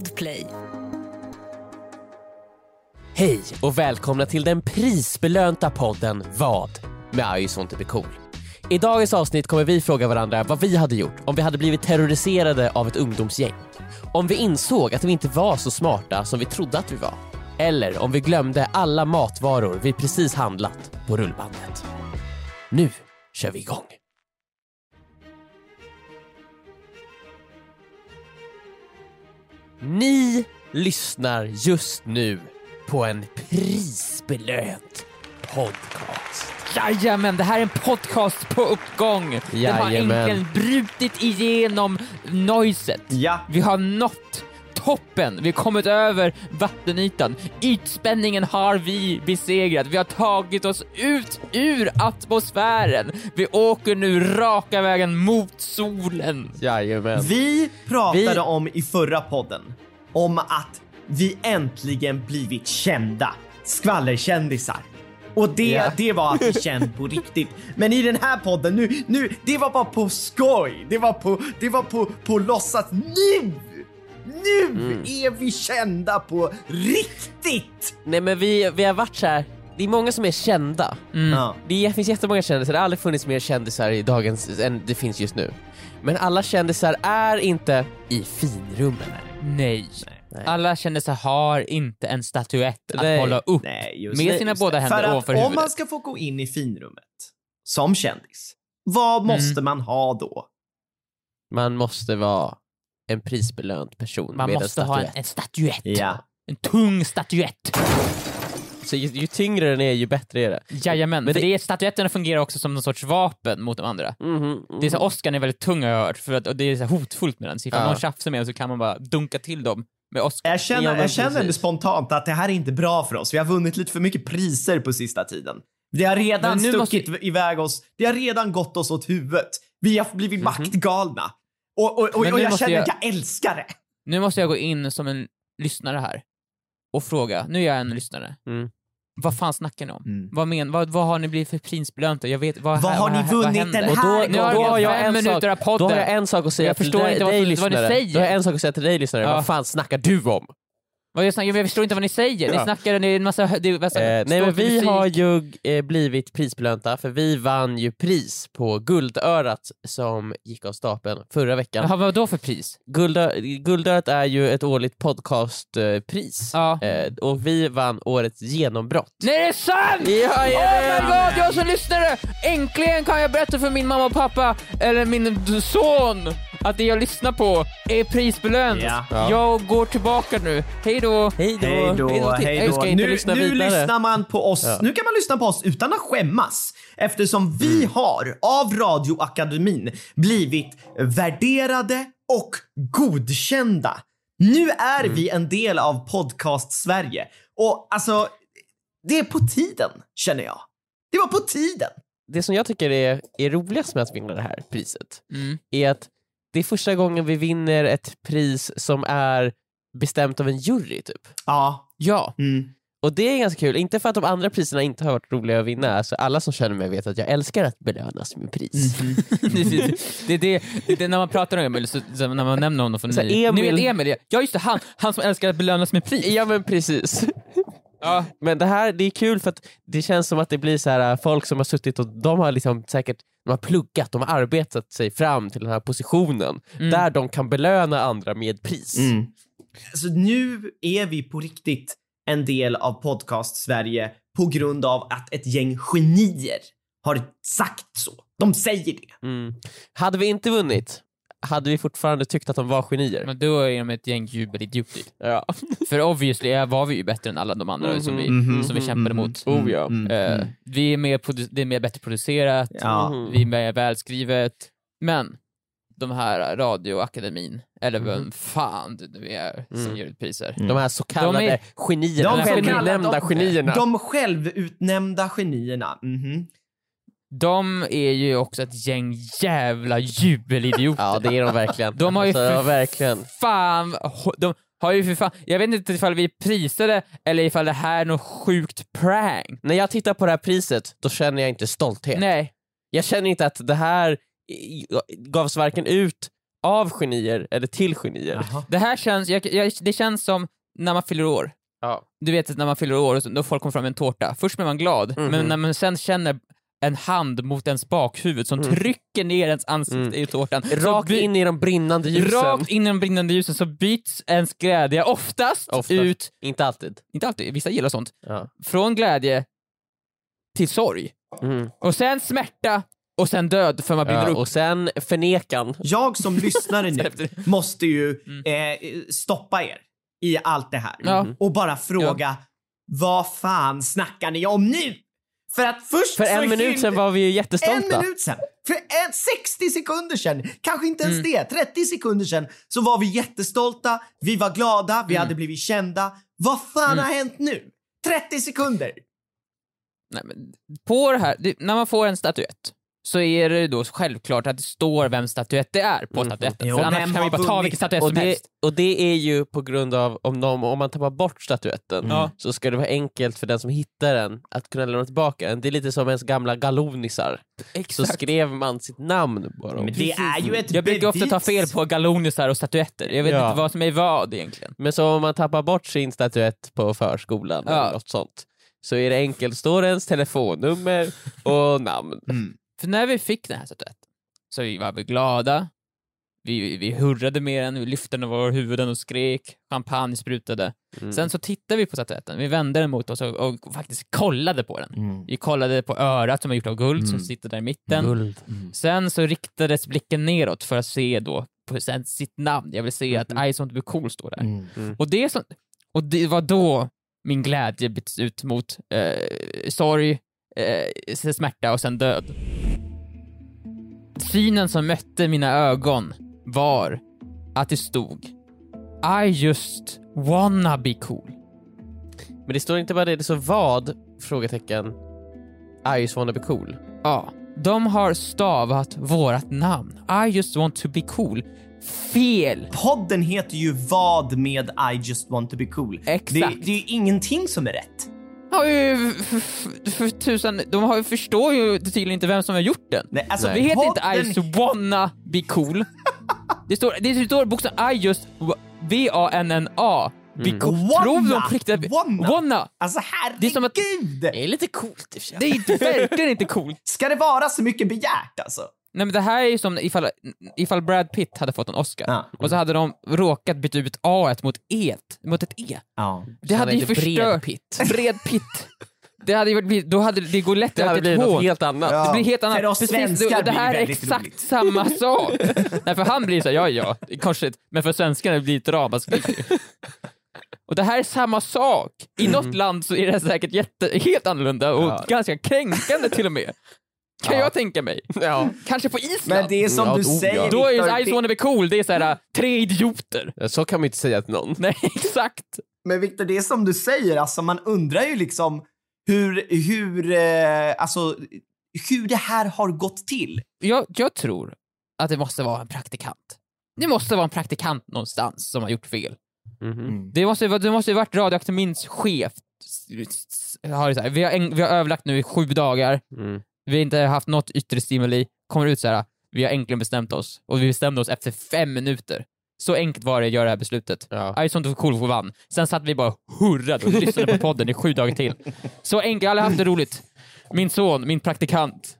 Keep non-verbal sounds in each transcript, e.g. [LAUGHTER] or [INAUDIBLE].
Podplay. Hej och välkomna till den prisbelönta podden Vad? med I just want to be cool. I dagens avsnitt kommer vi fråga varandra vad vi hade gjort om vi hade blivit terroriserade av ett ungdomsgäng. Om vi insåg att vi inte var så smarta som vi trodde att vi var. Eller om vi glömde alla matvaror vi precis handlat på rullbandet. Nu kör vi igång. Ni lyssnar just nu på en prisbelönt podcast. Jajamän, det här är en podcast på uppgång. Den har Jajamän. äntligen brutit igenom noiset. Ja. Vi har nått toppen, vi har kommit över vattenytan. Ytspänningen har vi besegrat. Vi har tagit oss ut ur atmosfären. Vi åker nu raka vägen mot solen. Jajamän. Vi pratade Vi- om i förra podden om att vi äntligen blivit kända. Skvallerkändisar. Och det, Ja. det var att vi känd på [LAUGHS] riktigt. Men i den här podden nu, nu, det var bara på skoj. Det var på, det var på, på låtsas. Nu! Nu Mm. är vi kända på riktigt! Nej men vi, vi har varit så här. det är många som är kända. Ja. Det finns jättemånga kändisar, det har aldrig funnits mer kändisar i dagens än det finns just nu. Men alla kändisar är inte i finrummen. Nej. Nej. Alla kändisar har inte en statyett att Nej. hålla upp Nej, just med det, sina båda det. händer För att ovanför om huvudet. man ska få gå in i finrummet som kändis, vad Mm. måste man ha då? Man måste vara en prisbelönt person Man med måste en ha en, statyett. en statyett. Ja. En tung statyett. Så ju, ju tyngre den är ju bättre är det. Jajamän, Men för det- det... statyetterna fungerar också som någon sorts vapen mot de andra. Mhm, Det är så, Oscar är väldigt tung har jag hört, för att, och det är så här hotfullt med den. Så ifall Ja. någon tjafsar med den så kan man bara dunka till dem med Oscar. Jag känner, men jag känner precis. spontant att det här är inte bra för oss. Vi har vunnit lite för mycket priser på sista tiden. Det har redan Men nu stuckit iväg oss. Det har redan gått oss åt huvudet. Vi har blivit maktgalna. Och, och, och, och jag känner jag- att jag älskar det. Nu måste jag gå in som en lyssnare här och fråga, nu är jag en lyssnare. Mm. Vad fan snackar ni om? Mm. Vad, men, vad, vad har ni blivit för prisbelönta? Jag vet, vad, Vad här- har ni vunnit den Och här då, har då, har jag en minuter sak, av podden. då har jag en sak att säga Jag till förstår dig, inte vad- dig vad ni lyssnare. säger. Då har jag en sak att säga till dig lyssnare, Ja. vad fan snackar du om? Jag, snackar, jag förstår inte vad ni säger. Ni Ja. snackar, är en massa... Det är massa Eh, nej men vi musik. har ju eh, blivit prisbelönta för vi vann ju pris på Guldörat som gick av stapeln förra veckan. Jaha, vad då för pris? Guldö Guldörat är ju ett årligt podcastpris Ja. eh, och vi vann årets genombrott. Nej det är sant! Ja, Oh my god, jag som lyssnare! Äntligen kan jag berätta för min mamma och pappa, eller min son, att det jag lyssnar på är prisbelönt. Ja. Ja. Jag går tillbaka nu. Hej då! Hej då! Hej då, till- hej Jag då. ska inte Nu, lyssna nu vidare. lyssnar man på oss. Ja. Nu kan man lyssna på oss utan att skämmas eftersom vi Mm. har av Radioakademin blivit värderade och godkända. Nu är Mm. vi en del av podcast-Sverige och alltså, det är på tiden känner jag. Det var på tiden. Det som jag tycker är, är roligast med att vinna det här priset Mm. är att det är första gången vi vinner ett pris som är bestämt av en jury typ. Ja. Ja. Mm. Och det är ganska kul, inte för att de andra priserna inte har varit roliga att vinna, alltså alla som känner mig vet att jag älskar att belönas med pris. [LAUGHS] Mm. det, det, det, det, det, det, när man pratar om Emil, så, så, när man nämner honom för Så ni, Emil- ni vet Emil, ja just det, han, han som älskar att belönas med pris. Ja men precis. Ja. Men det här det är kul för att det känns som att det blir så här äh, folk som har suttit och de har liksom säkert de har pluggat, de har arbetat sig fram till den här positionen Mm. där de kan belöna andra med pris. Mm. Så nu är vi på riktigt en del av podcast-Sverige på grund av att ett gäng genier har sagt så. De säger det. Mm. Hade vi inte vunnit hade vi fortfarande tyckt att de var genier. Men då är de ett gäng jubelidioter. Ja. För obviously var vi ju bättre än alla de andra som, vi, Mhm. som vi kämpade mot. Oh ja. Mm, mm. vi är mer det är mer bättre producerat, Ja. Mhm. vi är mer välskrivet, men de här radioakademin, eller vem fan det nu är som Mm. ger ut priser. De här så kallade De är- genierna, De de självutnämnda genierna. De självutnämnda genierna. Mhm. De är ju också ett gäng jävla jubelidioter. [LAUGHS] Ja det är de verkligen. De har ju alltså, för verkligen. fan, de har ju för fan, jag vet inte ifall vi prisade eller ifall det här är något sjukt prank. När jag tittar på det här priset, då känner jag inte stolthet. Nej, Jag känner inte att det här gavs varken ut av genier eller till genier. Jaha. Det här känns, jag, jag, det känns som när man fyller år. Ja. Du vet när man fyller år och då folk kommer fram med en tårta. Först blir man glad, Mhm. men när man sen känner en hand mot ens bakhuvud som Mm. trycker ner ens ansikte Mm. i tårtan. Rakt in i de brinnande ljusen. Rakt in i de brinnande ljusen så byts ens glädje oftast, Oftast. ut, Inte alltid. inte alltid, vissa gillar sånt, Ja. från glädje till sorg. Mm. Och sen smärta och sen död för man brinner Ja, upp. och sen förnekan. Jag som lyssnare nu [LAUGHS] måste ju eh, stoppa er i allt det här Ja. och bara fråga vad fan snackar ni om nu? För att först För en minut sedan var vi ju En jättestolta. minut sen, för en, 60 sekunder sen, kanske inte ens det, 30 sekunder sen så var vi jättestolta, vi var glada, vi hade blivit kända. Vad fan har hänt nu? 30 sekunder! Nej, men på det här, det, när man får en statyett så är det då självklart att det står vem statyett det är på statyetten. Jo, För annars kan vi bara ta vilken statyett Och som det, helst. och det är ju på grund av om, de, om man tappar bort statyetten Ja. så ska det vara enkelt för den som hittar den att kunna lämna tillbaka den. Det är lite som ens gamla galonisar. Så Exakt. skrev man sitt namn på dem. Men det är ju ett Jag brukar ofta ta fel på galonisar och statyetter. Jag vet Ja. inte vad som är vad egentligen. Men så om man tappar bort sin statyett på förskolan Ja. eller något sånt så är det enkelt, står det ens telefonnummer och namn. Mm. För när vi fick den här statyetten så vi var vi glada, vi, vi hurrade med den, vi lyfte den över våra huvuden och skrek, champagne sprutade. Mm. Sen så tittade vi på statyetten, vi vände den mot oss och, och faktiskt kollade på den. Mm. Vi kollade på örat som är gjort av guld som Mm. sitter där i mitten. Guld. Sen så riktades blicken neråt för att se då på sen sitt namn. Jag vill se att Mhm. I want to be cool står där. Mm. Och, det som, och det var då min glädje byttes ut mot eh, sorg, eh, smärta och sen död. Synen som mötte mina ögon var att det stod I just wanna be cool. Men det står inte bara det, det står vad? Frågetecken. I just wanna be cool. Ja, de har stavat vårat namn. I just want to be cool. Fel! Podden heter ju vad med I just want to be cool. Exakt. Det, det är ju ingenting som är rätt. Har ju för, tusan, de har, ju- förstår ju tydligen inte vem som har gjort den. Nej, alltså, Det heter inte I just wanna be cool. [LAUGHS] Det står, det står bokstaven I just V-A-N-N-A. Be cool. Wanna. Tror de att- Wanna. Wanna! Alltså herregud! Det är som att- Det är lite coolt i. Det är inte, verkligen inte coolt. Ska det vara så mycket begärt alltså? Nej men det här är ju som ifall, ifall Brad Pitt hade fått en Oscar Ja. och så hade de råkat byta ut A mot E, mot ett E. Ja. Det hade ju Bred förstört... Pitt. Bred Pitt. Det hade ju varit, då hade det går lätt Det hade att blivit ett något hån. helt annat. Ja. Det blir helt annat. För oss Precis, svenskar och det här är det exakt roligt. samma [LAUGHS] sak. Nej, för han blir så här, ja ja, det korsigt, men för svenskarna blir det ett ramaskri. Och det här är samma sak. I något land så är det säkert jätte, helt annorlunda och Ja. ganska kränkande till och med. Kan Ja. jag tänka mig. [LAUGHS] Ja. Kanske på Island. Men det är som Ja, du ja. säger Då är ju Victor, I just wanna be cool, det är såhär, tre idioter. Så kan man inte säga till någon. [LAUGHS] Nej, exakt. Men Victor, det är som du säger, alltså man undrar ju liksom hur, hur, eh, alltså hur det här har gått till. Jag, jag tror att det måste vara en praktikant. Det måste vara en praktikant någonstans som har gjort fel. Mhm. Det måste, ju vara- det måste varit Radioakademins chef. Har det så här, vi, har en, vi har överlagt nu i sju dagar, Mm. Vi har inte haft något yttre stimuli, kommer ut så här. vi har äntligen bestämt oss, och vi bestämde oss efter fem minuter. Så enkelt var det att göra det här beslutet. Ja. I sånt cool vann. Sen satt vi bara och hurrade och lyssnade på podden i sju dagar till. Så enkelt, jag har haft det roligt. Min son, min praktikant.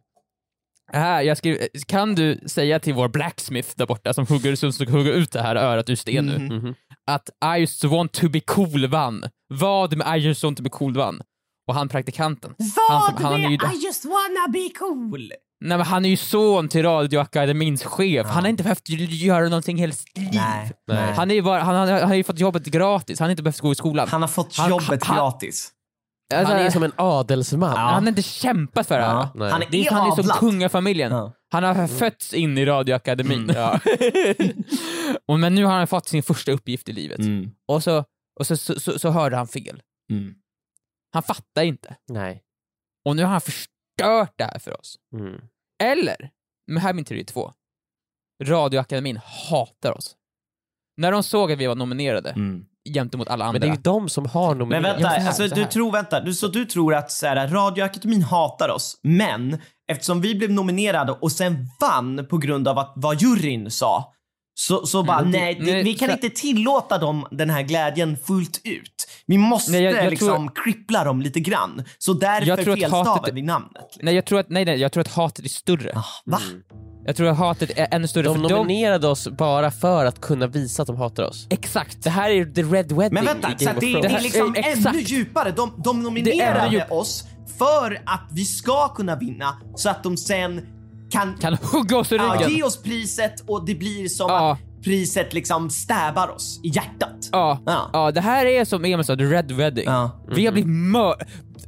Här, jag skrev, kan du säga till vår blacksmith där borta som hugger, som hugga ut det här örat ur sten nu, Mhm. att I just want to be cool vann. Vad med I just want to be cool vann? Och han praktikanten, Han som- han är ju- I just wanna be cool? nej men han är ju son till Radioakademins chef, han har inte behövt göra någonting hela sitt liv. Nej, nej. Han, är ju bara, han, han, han har ju fått jobbet gratis, han har inte behövt gå i skolan. Han har fått Han- jobbet han- gratis. Alltså, Han är som en adelsman. Han har inte kämpat för det här. Ja. Nej. Han är, Det är, han är som kungafamiljen. Ja. Han har fötts in i Radioakademin. Ja. [LAUGHS] och, men nu har han fått sin första uppgift i livet. Mm. Och, så, och så, så, så, så hörde han fel. Mm. Han fattar inte. Nej. Och nu har han förstört det här för oss. Mm. Eller, men här är min teori två. Radioakademin hatar oss. När de såg att vi var nominerade Mm. jämte mot alla Men andra. det är ju de som har Men nominerat. vänta, Ja, så här, alltså, så du tror, vänta, du, så du tror att så här, Radioakademin hatar oss, men eftersom vi blev nominerade och sen vann på grund av att vad juryn sa, Så, så bara, Mm, det- nej, det, nej, vi kan så- inte tillåta dem den här glädjen fullt ut. Vi måste Nej, jag- jag liksom krippla dem lite grann. Så därför tror felstavar hatet- vi namnet. Nej, jag tror att, nej, nej, jag tror att hatet är större. Ah, va? Jag tror att hatet är ännu större De för nominerade oss bara för att kunna visa att de hatar oss. Exakt. Det här är ju the red wedding Men vänta, så det, det är liksom exakt. ännu djupare. De, de Det nominerade djup- oss för att vi ska kunna vinna så att de sen kan, Kan hugga oss i ja, ryggen. ge oss priset och det blir som Ja. att priset liksom stäbar oss i hjärtat. Ja. Ja. ja, det här är som Emil sa, the red wedding. Ja. Vi har blivit mör...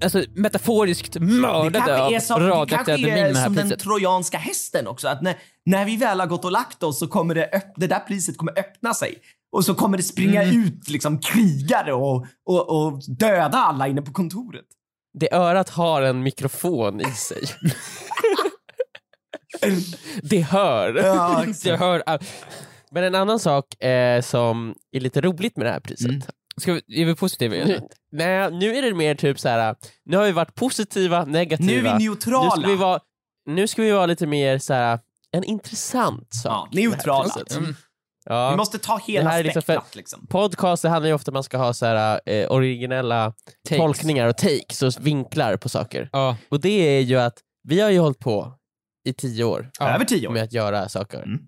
Alltså metaforiskt Det mördade kanske av är, som, det radioaktiva kanske min med är det här som den priset. trojanska hästen också. Att när, när vi väl har gått och lagt oss så kommer det, öpp, det där priset kommer öppna sig. Och så kommer det springa Mm. ut liksom krigare och, och, och döda alla inne på kontoret. Det örat har en mikrofon i sig. [LAUGHS] [LAUGHS] det hör. Ja, [LAUGHS] Jag hör all... Men en annan sak eh, som är lite roligt med det här priset. Mm. Ska vi, är vi positiva igen? Nu, [LAUGHS] nej, nu är det mer typ så här. nu har vi varit positiva, negativa. Nu är vi Nu neutrala. ska vi vara, nu ska vi vara lite mer så här en intressant ja, sak. det här neutrala. Mm. Ja. Vi måste ta hela Det här liksom spektrat för- liksom. Podcast det handlar ju ofta om att man ska ha så här, eh, originella Takes. tolkningar och takes och vinklar på saker. Ja. Och det är ju att vi har ju hållit på i tio år Ja. Över tio år. med att göra saker. Mm.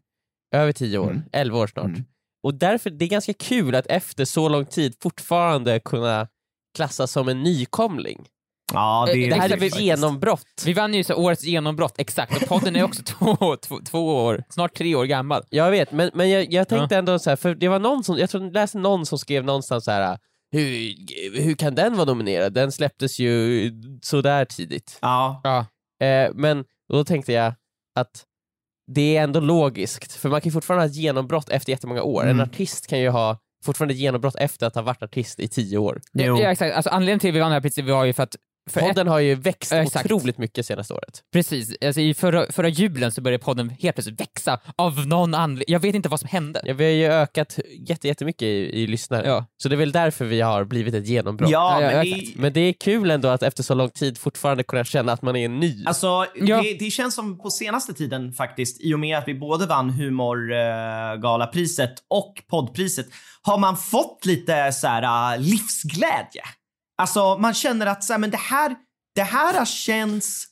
Över tio år, Mm. elva år snart. Mm. Och därför, det är ganska kul att efter så lång tid fortfarande kunna klassas som en nykomling. Ja, det, Eh, Det här är ett genombrott. Vi vann ju så årets genombrott, exakt. Och podden är också [LAUGHS] två, två, två år, snart tre år gammal. Jag vet, men, men jag, jag tänkte ändå så här, för det var någon som, jag tror jag läste någon som skrev någonstans så här. Hur, hur kan den vara nominerad? Den släpptes ju sådär tidigt. Ja. Ja. Eh, men då tänkte jag att det är ändå logiskt, för man kan ju fortfarande ha ett genombrott efter jättemånga år. Mm. En artist kan ju ha fortfarande ett genombrott efter att ha varit artist i tio år. Jo. Ja, exakt. Alltså, anledningen till att vi vann det här priset var ju för att för ett, Podden har ju växt Exakt. otroligt mycket senaste året. Precis, alltså, i förra, förra julen så började podden helt plötsligt växa av någon anledning. Jag vet inte vad som hände. Ja, vi har ju ökat jätte, jättemycket i, i lyssnare, Ja. så det är väl därför vi har blivit ett genombrott. Ja, Ja, men exakt. det, Men det är kul ändå att efter så lång tid fortfarande kunna känna att man är ny. Alltså, Ja. det, det känns som på senaste tiden faktiskt, i och med att vi både vann humorgalapriset och poddpriset, har man fått lite så här äh, livsglädje. Alltså, man känner att så här, men det här, det här känns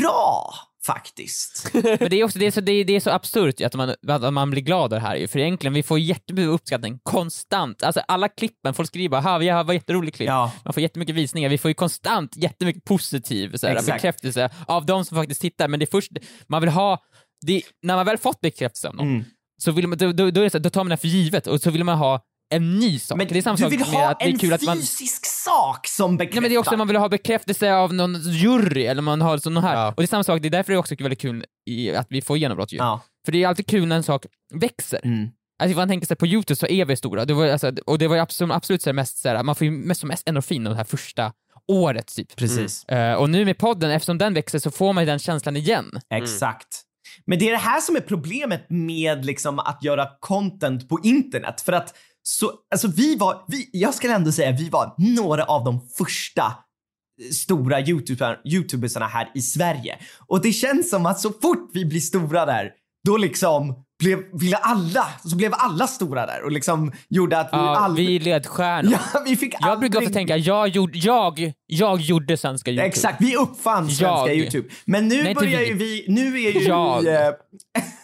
bra faktiskt. [LAUGHS] Men det är också det är så, det är, det är så absurt att man, att man blir glad av det här ju. För egentligen, vi får jättemycket uppskattning konstant. Alltså alla klippen, folk skriver bara “ha, vi har var jätterolig klipp”. Ja. Man får jättemycket visningar, vi får ju konstant jättemycket positiv så här, bekräftelse av de som faktiskt tittar. Men det är först, man vill ha, det, när man väl fått bekräftelse av någon, Mm. så vill man, då, då, då, är det så, då tar man det för givet och så vill man ha en ny sak. Men det är samma du sak vill med ha att det är en kul att man... fysisk sak som bekräftar. Nej, men det är också att man vill ha bekräftelse av någon jury eller man har sån här. Ja. Och det är samma sak, det är därför det är också väldigt kul i, att vi får genombrott ju. Ja. För det är alltid kul när en sak växer. Mm. Alltså ifall man tänker sig på Youtube så är vi stora, det var, alltså, och det var ju absolut, absolut så mest så här, man får ju mest som mest endorfin det här första året typ. Precis. Eh, och nu med podden, eftersom den växer så får man ju den känslan igen. Exakt. Men det är det här som är problemet med liksom att göra content på internet. För att så, alltså vi var, vi, jag skulle ändå säga vi var några av de första eh, stora YouTuber, youtubersarna här i Sverige. Och det känns som att så fort vi blir stora där, då liksom blev, ville alla, så blev alla stora där och liksom gjorde att vi Ja, aldrig... vi är ledstjärnor. [LAUGHS] Ja, vi fick Jag brukar ofta aldrig- tänka, jag gjorde, jag, jag gjorde svenska Youtube. Exakt, vi uppfann svenska Jag. YouTube. Men nu Nej, börjar vi. ju vi, nu är ju Jag. vi... [LAUGHS]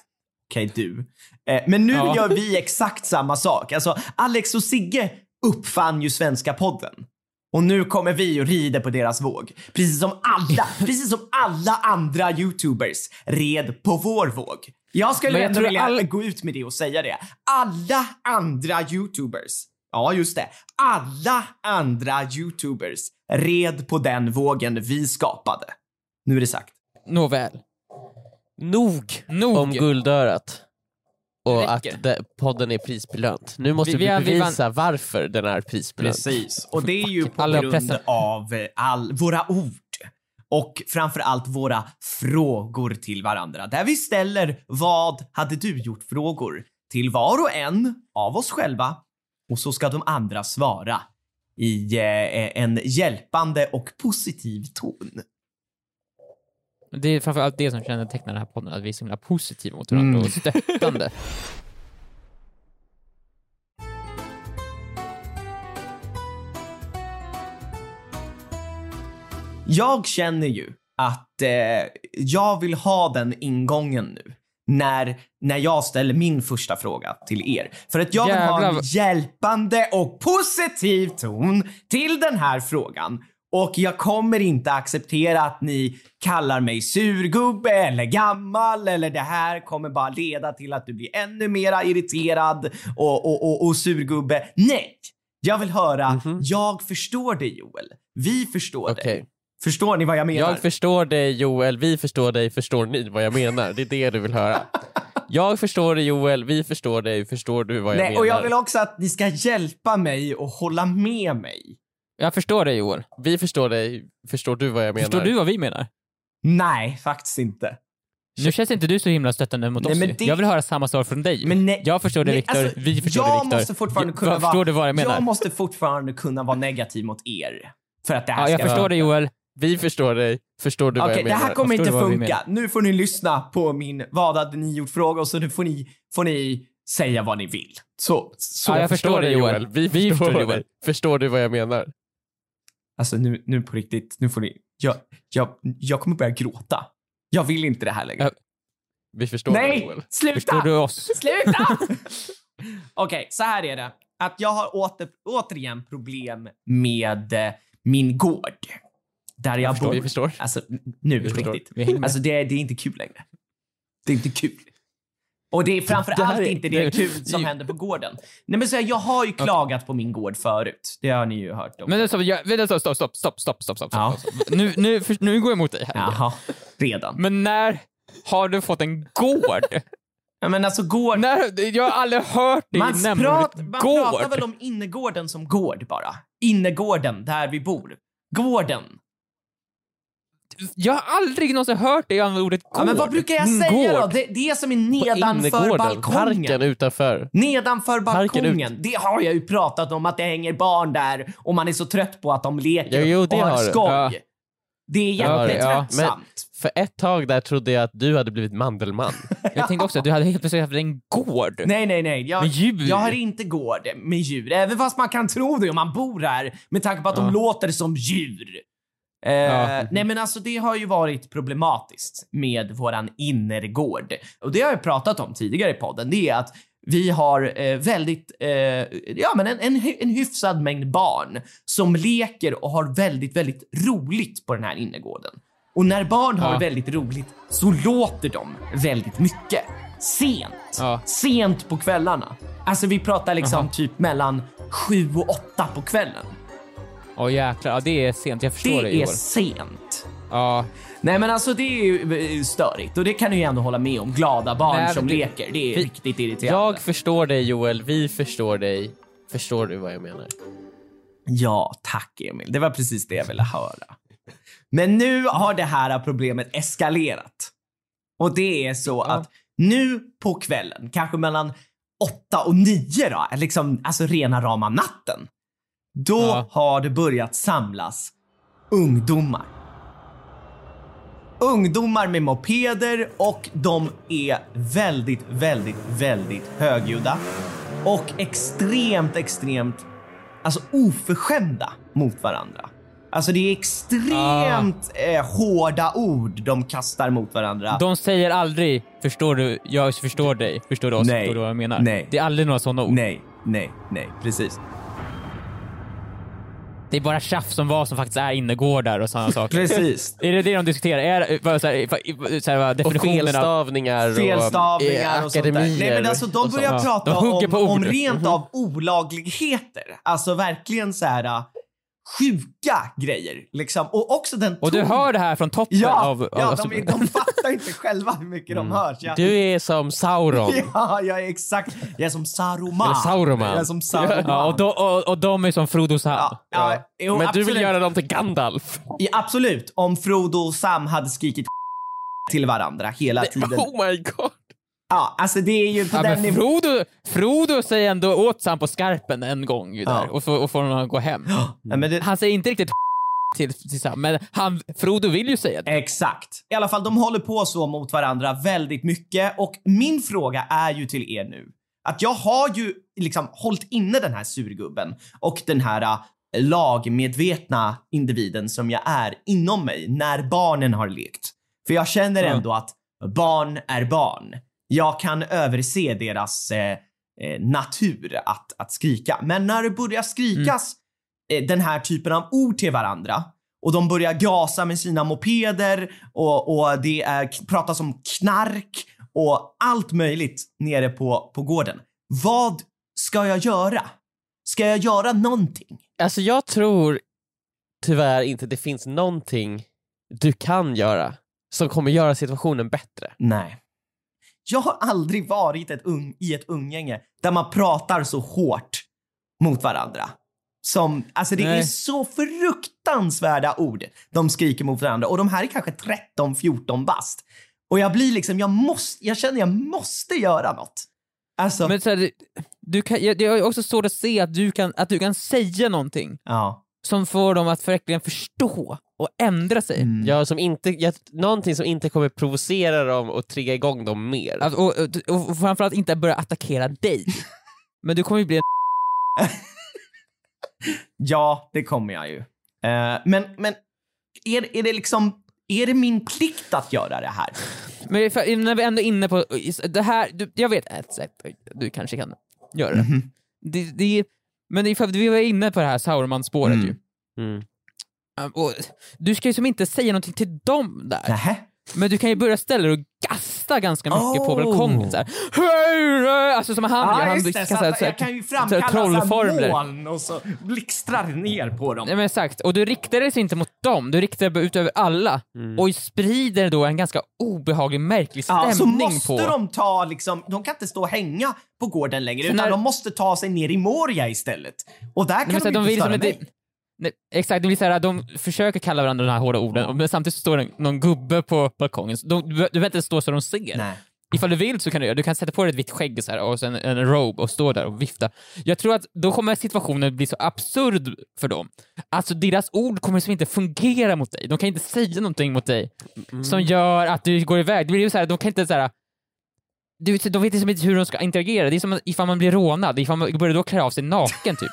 Okej, du. Eh, men nu Ja. gör vi exakt samma sak. Alltså, Alex och Sigge uppfann ju svenska podden. Och nu kommer vi och rider på deras våg. Precis som alla, [LAUGHS] precis som alla andra YouTubers red på vår våg. Jag skulle jag ändå vilja alla- gå ut med det och säga det. Alla andra YouTubers, ja just det, alla andra YouTubers red på den vågen vi skapade. Nu är det sagt. Nåväl. Nog, Nog. om guldörat. Och att räcker. det, podden är prisbelönt. Nu måste Vi- vi, vi vi bevisa varför den är prisbelönt. Precis. Och det är ju på Alla grund pressen. av eh, all, våra ord. Och framförallt våra frågor till varandra. Där vi ställer vad hade du gjort frågor till var och en av oss själva. Och så ska de andra svara i eh, en hjälpande och positiv ton. Det är framförallt det som kännetecknar den här podden, att vi är så himla positiva mot varandra och mm. stöttande. [LAUGHS] Jag känner ju att eh, jag vill ha den ingången nu när, när jag ställer min första fråga till er. För att jag vill ha en hjälpande och positiv ton till den här frågan. Och jag kommer inte acceptera att ni kallar mig surgubbe eller gammal eller det här kommer bara leda till att du blir ännu mera irriterad och, och, och, och surgubbe. Nej! Jag vill höra, Mhm. jag förstår dig Joel. Vi förstår Okej. dig. Förstår ni vad jag menar? Jag förstår dig Joel, vi förstår dig, förstår ni vad jag menar? Det är det du vill höra. Jag förstår dig Joel, vi förstår dig, förstår du vad jag Nej, menar? och jag vill också att ni ska hjälpa mig och hålla med mig. Jag förstår dig Joel. Vi förstår dig, förstår du vad jag menar? Förstår du vad vi menar? Nej, faktiskt inte. Nu känns inte du så himla stöttande mot Nej, oss det- Jag vill höra samma svar från dig. Men nej- jag förstår dig Viktor, alltså, vi förstår jag dig Viktor. måste fortfarande Jag- kunna Förstår vara, du vad jag menar? Jag måste fortfarande kunna vara negativ mot er. För att det här ja, jag ska förstår dig Joel. Vi förstår dig, förstår du vad Okej, jag det menar? här kommer Förstår inte vad funka. Nu får ni lyssna på min vad hade ni gjort-fråga och så nu får ni, får ni säga vad ni vill. Så, så. Ja, jag förstår dig, Joel. Vi, Vi förstår förstår dig. Joel. Förstår du vad jag menar? Alltså nu, nu på riktigt, nu får ni, jag, jag, jag kommer börja gråta. Jag vill inte det här längre. Ja, Vi förstår Nej, Joel. sluta! Förstår du oss? [LAUGHS] Sluta! [LAUGHS] Okej, så här är det. Att jag har åter, återigen problem med eh, min gård. Där jag, förstår, bor. vi förstår. Alltså, nu Vi på riktigt. Alltså det, det är inte kul längre. Det är inte kul. Och det är framför Det är- inte det kul som händer på gården. Nej men så här, jag har ju klagat på min gård förut. Det har ni ju hört om. Men stopp, jag, stopp, stopp, stopp, stopp, stopp, stopp, Ja. stopp, stopp. Nu, nu, för, nu går jag emot dig här. Jaha, redan. Men när har du fått en gård? Ja, men alltså gård... när, jag har aldrig hört dig Man, nämna prat, ordet man gård. pratar väl om innergården som gård bara. Innergården, där vi bor. Gården. Jag har aldrig någonsin hört dig använda ordet gård. Ja, men vad brukar jag Min säga då? gård. Det, det som är nedanför balkongen. parken utanför. Nedanför balkongen. Det har jag ju pratat om att det hänger barn där och man är så trött på att de leker Jo, jo, det och har skoj. Ja. Det är Ja, okej, ja. jättetröttsamt. För ett tag där trodde jag att du hade blivit mandelman. [LAUGHS] Jag tänkte också att du hade helt plötsligt haft en gård. Nej, nej, nej. Jag, Med djur. jag har inte gård med djur. Även fast man kan tro det om man bor här med tanke på att Ja. de låter som djur. Eh, Ja. Nej men alltså det har ju varit problematiskt med våran innergård. Och det har jag pratat om tidigare i podden. Det är att vi har eh, väldigt, eh, ja men en, en, en hyfsad mängd barn som leker och har väldigt, väldigt roligt på den här innergården. Och när barn har Ja. väldigt roligt så låter de väldigt mycket. Sent. Ja. Sent på kvällarna. Alltså vi pratar liksom Jaha. typ mellan sju och åtta på kvällen. Åh jäklar, ja, det är sent. Jag förstår Det det är sent. Ja. Nej men alltså det är ju eh, störigt och det kan du ju ändå hålla med om. Glada barn Nej, som det- leker. Det är vi- riktigt irriterande. Jag förstår dig Joel, vi förstår dig. Förstår du vad jag menar? Ja, tack Emil. Det var precis det jag ville höra. Men nu har det här problemet eskalerat. Och det är så att nu på kvällen, kanske mellan åtta och nio då, liksom, alltså rena rama natten. Då Ja. har det börjat samlas ungdomar. Ungdomar med mopeder och de är väldigt, väldigt, väldigt högljudda. Och extremt, extremt alltså oförskämda mot varandra. Alltså det är extremt eh, hårda ord de kastar mot varandra. De säger aldrig “förstår du, jag förstår dig, förstår du oss, Nej. förstår du vad jag menar?” Nej. Det är aldrig några sådana ord. Nej, nej, nej, precis. Det är bara tjafs som vad som faktiskt är innergårdar och sådana saker. Precis. Är det det de diskuterar? Är, vad, så här, vad- så här, Och definitionen av... felstavningar och Felstavningar eh, och sånt där. Nej men alltså de och börjar prata De om, om rent av olagligheter. Alltså verkligen så här sjuka grejer liksom. Och också den Och du hör det här från toppen Ja, av... ja av de, de fattar inte själva hur mycket de hör. Så jag, Du är som Sauron. [LAUGHS] Ja, jag är exakt. Jag är som Saruman. Eller Sauroman. Jag är som Saruman. Ja, och, de, och, och de är som Frodo Sam. Ja, ja, jo, Men du absolut. vill göra dem till Gandalf. Ja, absolut. Om Frodo och Sam hade skrikit till varandra hela tiden. Oh my god. Ja, alltså det är ju på Ja, den nivån. Frodo, Frodo säger ändå åt Sam på skarpen en gång ju där, Ja. och, får, och får honom att gå hem. Ja, men det, Han säger inte riktigt [LAUGHS] till, till Sam, men han, Frodo vill ju säga det. Exakt. I alla fall, de håller på så mot varandra väldigt mycket och min fråga är ju till er nu att jag har ju liksom hållit inne den här surgubben och den här uh, lagmedvetna individen som jag är inom mig när barnen har lekt. För jag känner ändå att barn är barn. Jag kan överse deras eh, eh, natur att, att skrika. Men när det börjar skrikas eh, den här typen av ord till varandra och de börjar gasa med sina mopeder och, och det är, pratas om knark och allt möjligt nere på, på gården. Vad ska jag göra? Ska jag göra någonting? Alltså jag tror tyvärr inte det finns någonting du kan göra som kommer göra situationen bättre. Nej. Jag har aldrig varit ett ung, i ett umgänge där man pratar så hårt mot varandra. Som, alltså det är Nej. så fruktansvärda ord de skriker mot varandra och de här är kanske 13-14 bast. Och jag blir liksom, jag måste, jag känner jag måste göra något. Alltså, Men så här, du kan, det är också svårt att se att du, kan, att du kan säga någonting ja. som får dem att verkligen förstå och ändra sig. Mm. Ja, som inte, jag, någonting som inte kommer provocera dem och trigga igång dem mer. Att, och, och, och framförallt inte börja attackera dig. [LAUGHS] Men du kommer ju bli en [LAUGHS] Ja, det kommer jag ju. Eh, men men är, är det liksom, är det min plikt att göra det här? Men för, när vi ändå är inne på det här, du, jag vet ett sätt du kanske kan göra det. Mhm. det, det men ifall vi var inne på det här Sauron-spåret Mm. ju. Mm. Och du ska ju som inte säga någonting till dem där. Nähä? Men du kan ju börja ställa dig och gasta ganska mycket på Oh. balkongen såhär. Alltså som han gör, Ja, han det. Så så här- jag kan ju så här framkalla så moln och så blixtrar ner på dem. Nej men exakt, och du riktar dig inte mot dem, du riktar dig ut över alla Mm. och sprider då en ganska obehaglig, märklig Ja, så stämning måste på... de ta liksom, de kan inte stå och hänga på gården längre För utan när- de måste ta sig ner i Moria istället. Och där kan Nej, men så de, här, de inte vill störa mig. inte, nej, exakt, det blir så här, de försöker kalla varandra de här hårda orden, men samtidigt så står det någon gubbe på balkongen. De, du behöver inte stå så de ser. Nej. Ifall du vill så kan du göra Du kan sätta på dig ett vitt skägg så här, och sen en robe och stå där och vifta. Jag tror att då kommer situationen bli så absurd för dem. Alltså deras ord kommer som inte fungera mot dig. De kan inte säga någonting mot dig som gör att du går iväg. Det blir ju så här, de kan inte så här. Du, vet, de vet liksom inte hur de ska interagera. Det är som ifall man blir rånad, ifall man börjar då klä av sig naken typ.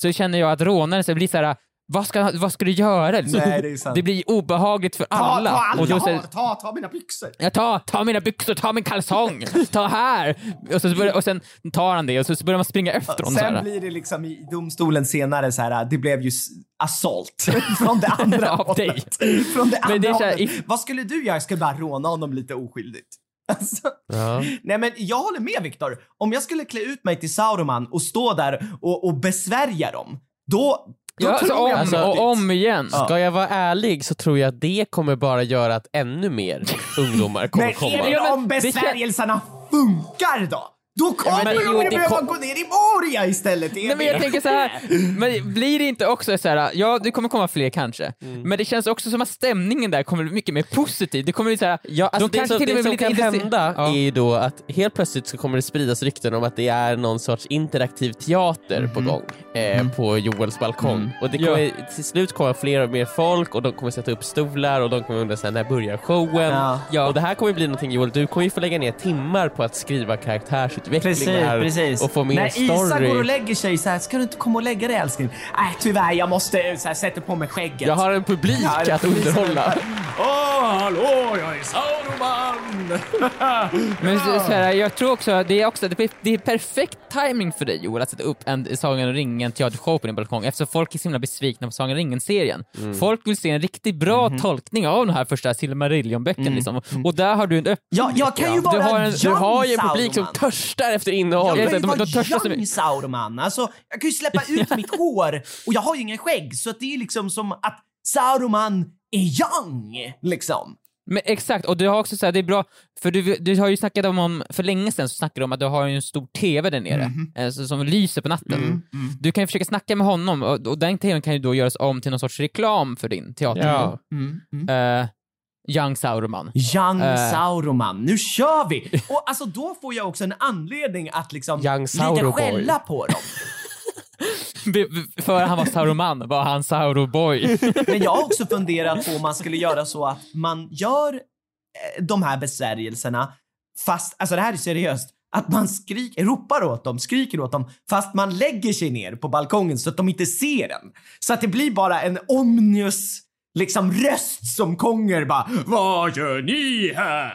Så känner jag att rånaren så blir så här. Vad ska, vad ska du göra? Nej, det det blir obehagligt för Ta, alla. ta allt och då jag har, ta, ta mina byxor. Ja, ta, ta mina byxor, ta min kalsong, ta här! Och, så börjar, och sen tar han det och så, börjar man springa efter honom. så Sen blir det liksom i domstolen senare så här, det blev ju assault [LAUGHS] från det andra [LAUGHS] hållet. Från det Men det andra är så här, hållet. Vad skulle du göra? Jag skulle bara råna honom lite oskyldigt. [LAUGHS] Alltså, Ja. nej men jag håller med Viktor. Om jag skulle klä ut mig till Sauroman och stå där och, och besvärja dem, då, då Ja, tror alltså, jag om på och om igen. Ja. Ska jag vara ärlig så tror jag att det kommer bara göra att ännu mer [LAUGHS] ungdomar kommer Men komma. är det om men besvärjelserna funkar då? Då kommer men de jo, ju det behöva kom- gå ner i Moria istället. Nej, men jag tänker så här, [LAUGHS] men blir det inte också så här, ja det kommer komma fler kanske, Mm. men det känns också som att stämningen där kommer bli mycket mer positiv. Det kommer bli så här, Ja, alltså de det kanske som, till och med det blir som lite kan intresse- hända Ja. är ju då att helt plötsligt så kommer det spridas rykten om att det är någon sorts interaktiv teater på gång eh, på Joels balkong. Och det kommer till slut komma fler och mer folk och de kommer sätta upp stolar och de kommer undra sen när börjar showen? Ja. Ja. Och det här kommer bli någonting Joel, du kommer ju få lägga ner timmar på att skriva karaktärsutvecklingar och få mer När Isa story. går och lägger sig så här, ska du inte komma och lägga dig älskling? Nej tyvärr, jag måste så här, sätta på mig skägget. Jag har en publik det att precis underhålla. Åh, hallå, jag är Sauroman! [LAUGHS] Men så, så här, jag tror också att det är, också, det är, det är perfekt timing för dig Joel att sätta upp en Sagan om ringen teatershow på din balkong eftersom folk är så himla besvikna på Sagan om ringen-serien. Mm. Folk vill se en riktigt bra Mhm. tolkning av den här första Silmarillion-böckerna Mm. liksom. och där har du en öppning. Ja, jag kan ju Du vara har en- Du har ju en publik som Sauroman. Törstar efter innehåll. Jag kan ju vara young. Sauroman. Alltså, jag kan ju släppa ut [LAUGHS] mitt hår och jag har ju ingen skägg så att det är liksom som att Sauroman är young, liksom. Men exakt, och du har också så här, det är bra, för du, du har ju snackat om, om, för länge sedan så snackade du om att du har en stor TV där nere, Mhm. eh, så- som lyser på natten. Mm, Du kan ju försöka snacka med honom och, och den TVn kan ju då göras om till någon sorts reklam för din teater. Ja. Eh, Young Sauroman. Young Eh. Sauroman, nu kör vi! Och alltså då får jag också en anledning att liksom lite skälla på dem. [LAUGHS] För han var Sauroman var han Sauroboy. [LAUGHS] Men jag har också funderat på om man skulle göra så att man gör eh, de här besvärjelserna fast, alltså det här är seriöst, att man skriker, ropar åt dem, skriker åt dem fast man lägger sig ner på balkongen så att de inte ser en. Så att det blir bara en omnius liksom röst som konger bara Vad gör ni här?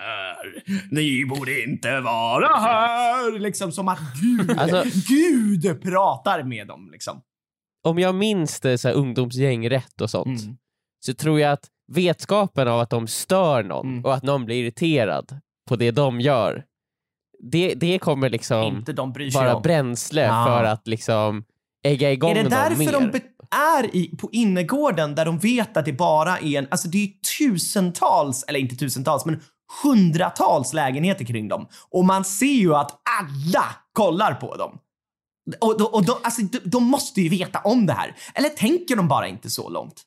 Ni borde inte vara här! Liksom som att Gud, Alltså- Gud pratar med dem liksom. Om jag minns det så här, ungdomsgäng rätt och sånt Mm. så tror jag att vetskapen av att de stör någon Mm. och att någon blir irriterad på det de gör, det, det kommer liksom de vara om. bränsle Ja. för att liksom ägga igång Är det därför mer. de är i, på innergården där de vet att det bara är en, alltså det är tusentals, eller inte tusentals, men hundratals lägenheter kring dem. Och man ser ju att alla kollar på dem. Och, och, och de, alltså, de, de måste ju veta om det här. Eller tänker de bara inte så långt?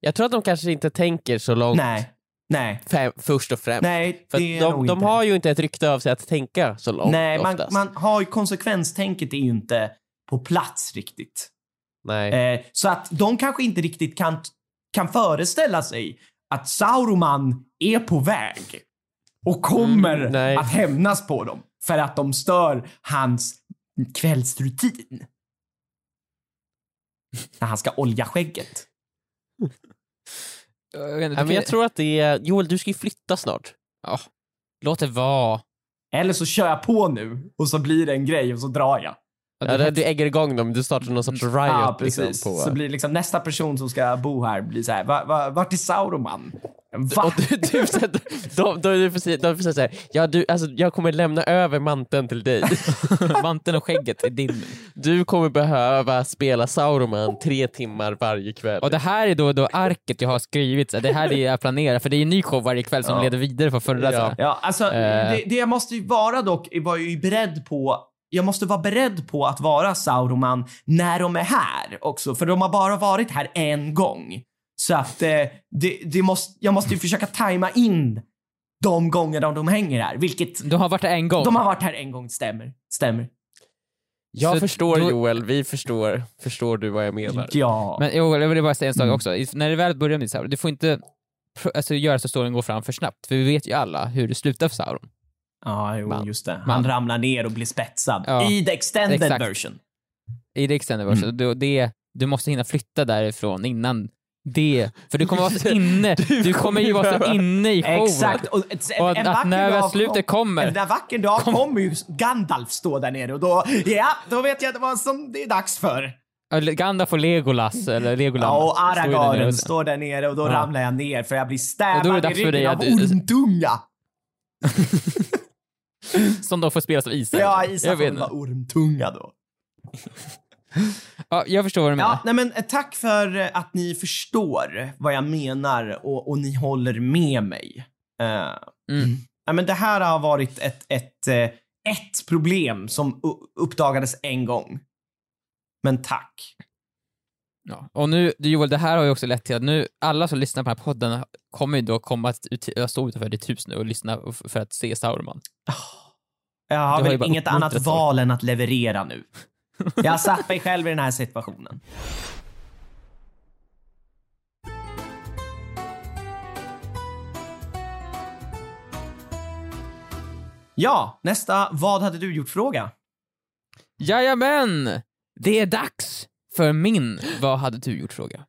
Jag tror att de kanske inte tänker så långt Nej. Nej. fem, först och främst. Nej, För de, de har ju inte ett rykte av sig att tänka så långt Nej, man, man har ju konsekvenstänket är ju inte på plats riktigt. Nej. Eh, så att de kanske inte riktigt kan, kan föreställa sig att Sauroman är på väg och kommer Mm, att hämnas på dem för att de stör hans kvällsrutin. När han ska olja skägget. [LAUGHS] Jag, inte, Nej, men jag tror att det är... Joel, du ska ju flytta snart. Ja, låt det vara. Eller så kör jag på nu och så blir det en grej och så drar jag. Ja, du, du ägger igång dem, du startar någon sorts riot. Ja, precis. Liksom, på... Så blir liksom nästa person som ska bo här blir så här, va, va, vart är Sauroman? Va? Och du, du, så- de, de, de, de får säga såhär, ja, du, alltså, jag kommer lämna över manteln till dig. [LAUGHS] Manteln och skägget är din. Du kommer behöva spela Sauroman tre timmar varje kväll. Och det här är då, då arket jag har skrivit, så det här är det jag planerar, för det är en ny show varje kväll som Ja. leder vidare på förra. Ja. så. Ja, alltså Eh. det, det jag måste ju vara dock, var ju beredd på jag måste vara beredd på att vara Sauroman när de är här också, för de har bara varit här en gång. Så att eh, det, det måste, jag måste ju försöka tajma in de gångerna de hänger här, vilket Du har varit där en gång. de har varit här en gång, stämmer. Stämmer. jag så förstår då- Joel, vi förstår. Förstår du vad jag menar? Ja. Men jo, jag vill bara säga en sak Mm. också. När det väl börjar med Sauron, du får inte alltså, göra så storyn går fram för snabbt, för vi vet ju alla hur det slutar för Sauron. Ja, jo, Man. just det. Han Man. ramlar ner och blir spetsad. Ja. I the extended Exakt. version. I det extended version. Mm. Du, det, du måste hinna flytta därifrån innan det, för du kommer vara så [LAUGHS] inne, [LAUGHS] du, kommer ju vara så inne i showen. Exakt. Och, Och en att, att när väl dag slutet kom- kommer, En vacker dag kommer ju Gandalf stå där nere och då, ja, då vet jag vad som det är dags för. Gandalf och Legolas, eller Legoland. Ja, och står Aragorn och- står där nere och då Ja. ramlar jag ner för jag blir stävad i ryggen av ormtunga. [LAUGHS] [LAUGHS] Som då får spelas av Isa. Ja, jag Isa får vara ormtunga då. Ja, jag förstår vad du menar. Ja, nej men eh, tack för att ni förstår vad jag menar och, och ni håller med mig. Eh, Mm. ja, men det här har varit ett, ett, eh, ett problem som uppdagades en gång. Men tack. Ja. Och nu, Joel, det här har ju också lett till att nu, alla som lyssnar på den här podden kommer ju då komma att ut, stå utanför ditt hus nu och lyssna för att se Sauron. Jag har väl inget annat val än att leverera nu. Jag har satt mig själv i den här situationen. Ja, nästa Vad hade du gjort-fråga. Jajamän! Det är dags för min Vad hade du gjort-fråga.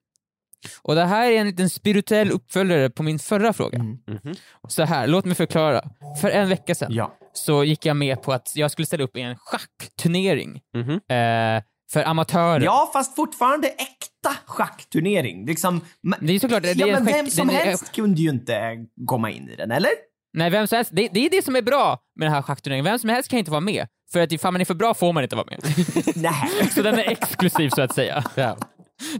Och det här är en liten spirituell uppföljare på min förra fråga. Mm. Mhm. Så här, låt mig förklara. För en vecka sedan Ja. så gick jag med på att jag skulle ställa upp i en schackturnering Mhm. eh, för amatörer. ja, fast fortfarande äkta schackturnering. Liksom, Det är såklart, det är men schack- vem som den är- helst kunde ju inte komma in i den, eller? Nej, vem som helst. Det, det är det som är bra med den här schackturneringen. Vem som helst kan inte vara med. För att ifall man är för bra får man inte vara med. [LAUGHS] Nej. Så den är exklusiv så att säga. Ja.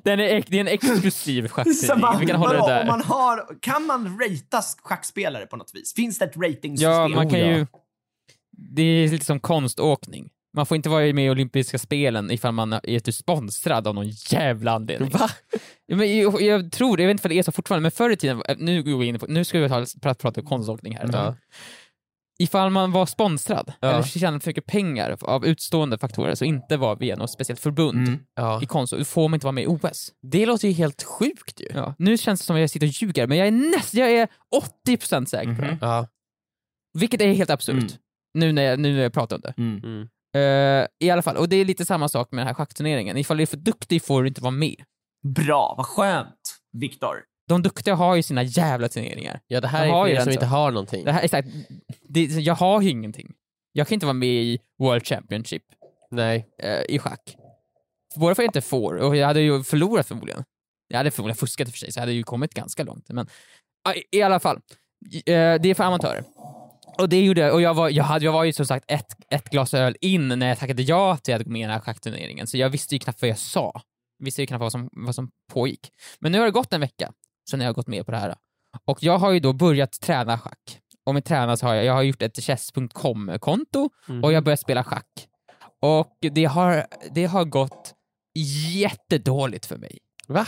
Den är, det är en exklusiv [LAUGHS] man, Vi kan hålla det där. man har, kan man ratea schackspelare på något vis? Finns det ett ratingsystem? Ja, man kan Oh, ju... Det är lite som konståkning. Man får inte vara med i olympiska spelen ifall man är typ sponsrad av någon jävla anledning. Va? Men jag, jag tror, jag vet inte om det är så fortfarande, men förr i tiden, nu går vi in på, nu ska vi ta, prata, prata konståkning här. Ja. Ifall man var sponsrad, Ja. eller tjänade för mycket pengar av utstående faktorer, så inte var via något speciellt förbund Mm. Ja. i konst, då får man inte vara med i OS. Det låter ju helt sjukt ju. Ja. Nu känns det som att jag sitter och ljuger, men jag är näst, jag är 80% säker på det. Ja. Vilket är helt absurt. Mm. Nu när jag, nu när jag pratar om det. Mm. Mm. Eh, I alla fall, och det är lite samma sak med den här schackturneringen. Ifall du är för duktig får du inte vara med. Bra, vad skönt, Viktor. De duktiga har ju sina jävla turneringar. Ja det här har är ju för er som inte har någonting. Det här, exakt, det, jag har ju ingenting. Jag kan inte vara med i World Championship Nej. eh, i schack. Båda för jag inte får, och jag hade ju förlorat förmodligen. Jag hade förmodligen fuskat i och för sig, så jag hade ju kommit ganska långt. Men i, i alla fall, eh, det är för amatörer. Och det gjorde jag, och jag var, jag, hade, jag var ju som sagt ett, ett glas öl in när jag tackade ja till att gå med i den här schackturneringen, så jag visste ju knappt vad jag sa. Jag visste ju knappt vad som, vad som pågick. Men nu har det gått en vecka sedan jag har gått med på det här. Och jag har ju då börjat träna schack. Och med träna så har jag, jag har gjort ett chess.com-konto Mhm. och jag har börjat spela schack. Och det har, det har gått jättedåligt för mig. Va?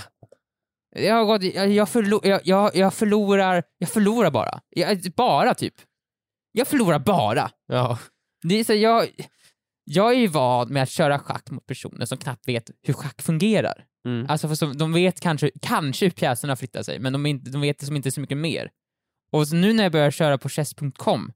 Jag, har gått, jag, jag, förlo, jag, jag, jag förlorar, jag förlorar bara. Jag, bara typ. Jag förlorar bara. Ja. Det är så jag, jag är ju van med att köra schack mot personer som knappt vet hur schack fungerar. Mm. Alltså för som, de vet kanske, kanske hur pjäserna flyttar sig, men de, inte, de vet liksom inte så mycket mer. Och så nu när jag börjar köra på chess.com,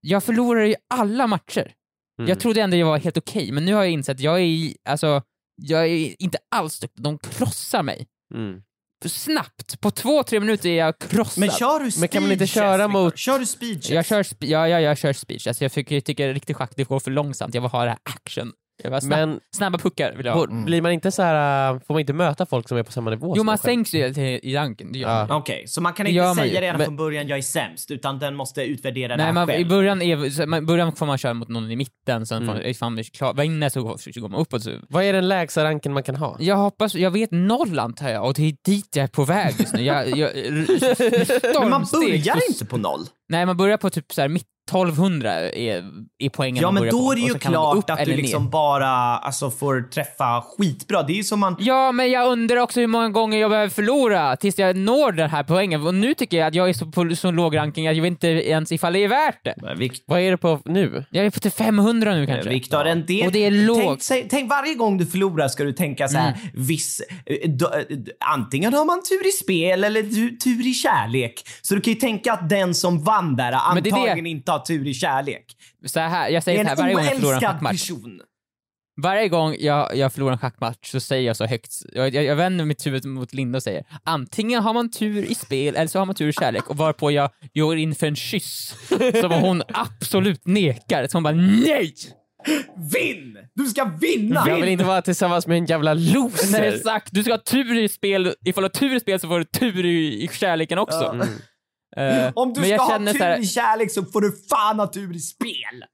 jag förlorar ju alla matcher. Mm. Jag trodde ändå jag var helt okej, men nu har jag insett att jag är, alltså, jag är inte alls duktig. De krossar mig. Mm. Snabbt, på två, tre minuter är jag krossad. Men kör du speed Men kan man inte chess, köra Viktor? mot- Kör du speed chess? jag kör, ja, ja, jag kör speech. Alltså jag tycker, jag tycker riktig schack, det går för långsamt. Jag vill ha det här action. Snabb, Men snabba puckar vill jag ha. får- blir man inte så här, äh, får man inte möta folk som är på samma nivå? Jo, man sänks ju i ranken, det gör Ja. Okej, så man kan Det inte man säga ju, redan men- från början jag är sämst, utan den måste utvärdera det Nej, här man, i, själv. början är, i början får man köra mot någon i mitten, sen Mm. får, ifall man är klar, så går, så går man uppåt. Så. Vad är den lägsta ranken man kan ha? Jag hoppas, jag vet noll antar jag, och det är dit jag är på väg just nu. Jag, jag, [LAUGHS] Men man börjar inte på noll. Nej, man börjar på typ så här mitt 1200 är, är poängen Ja, men då är det ju klart att du eller ner. liksom bara alltså, får träffa skitbra. Det är ju som man... Ja, men jag undrar också hur många gånger jag behöver förlora tills jag når den här poängen. Och nu tycker jag att jag är så på så låg ranking att jag vet inte ens ifall det är värt det. Vikt- Vad är det på nu? Jag är på till 500 nu kanske. Viktor, en del... Och det är tänk, lågt. säg- tänk varje gång du förlorar ska du tänka så här, Mm. viss... eh, då- eh, antingen har man tur i spel eller tu- tur i kärlek. Så du kan ju tänka att den som vann där Men det det- antagligen inte tur i kärlek. Så här, jag Det säger så här varje gång jag förlorar en schackmatch. person. Varje gång jag, jag förlorar en schackmatch så säger jag så högt, jag, jag, jag vänder mitt huvud mot Linda och säger antingen har man tur i spel eller så har man tur i kärlek och varpå jag går in för en kyss som hon absolut nekar. Så hon bara NEJ! Vinn! Du ska vinna! Jag vill inte vara tillsammans med en jävla loser. Nej exakt, du ska ha tur i spel, ifall du har tur i spel så får du tur i, i kärleken också. Mm. Eh, Om du men ska jag ha tur här, i kärlek så får du fan ha tur i spel.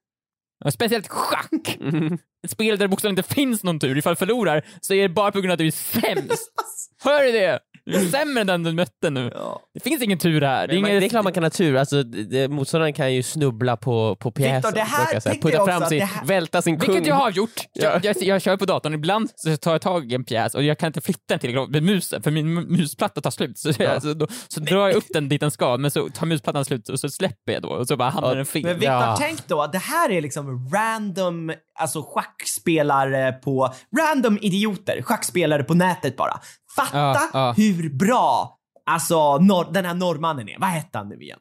Speciellt schack! [LAUGHS] Mm. Ett spel där det bokstavligen inte finns någon tur. Ifall du förlorar så är det bara på grund av att du är sämst. [LAUGHS] Hör du det? Sämre än den du mötte nu. Ja. Det finns ingen tur här. Det är, Men man, inget... det är klart man kan ha tur, alltså, det, motståndaren kan ju snubbla på, på pjäsen. Victor, det här brukar jag säga. tänkte Putta fram sin, det här- välta sin kung. Vilket jag har gjort. Ja. Jag, jag, jag kör på datorn, ibland så tar jag tag i en pjäs och jag kan inte flytta den till med musen för min mu- musplatta tar slut. Så, jag, så, då, så drar jag upp den dit den ska, men så tar musplattan slut och så släpper jag då och så bara hamnar Ja, den fel. Men Viktor, Ja. tänk då att det här är liksom random, alltså schackspelare på, random idioter, schackspelare på nätet bara. Fatta Ja, ja. hur bra, alltså nor- den här norrmannen är. Vad hette han nu igen?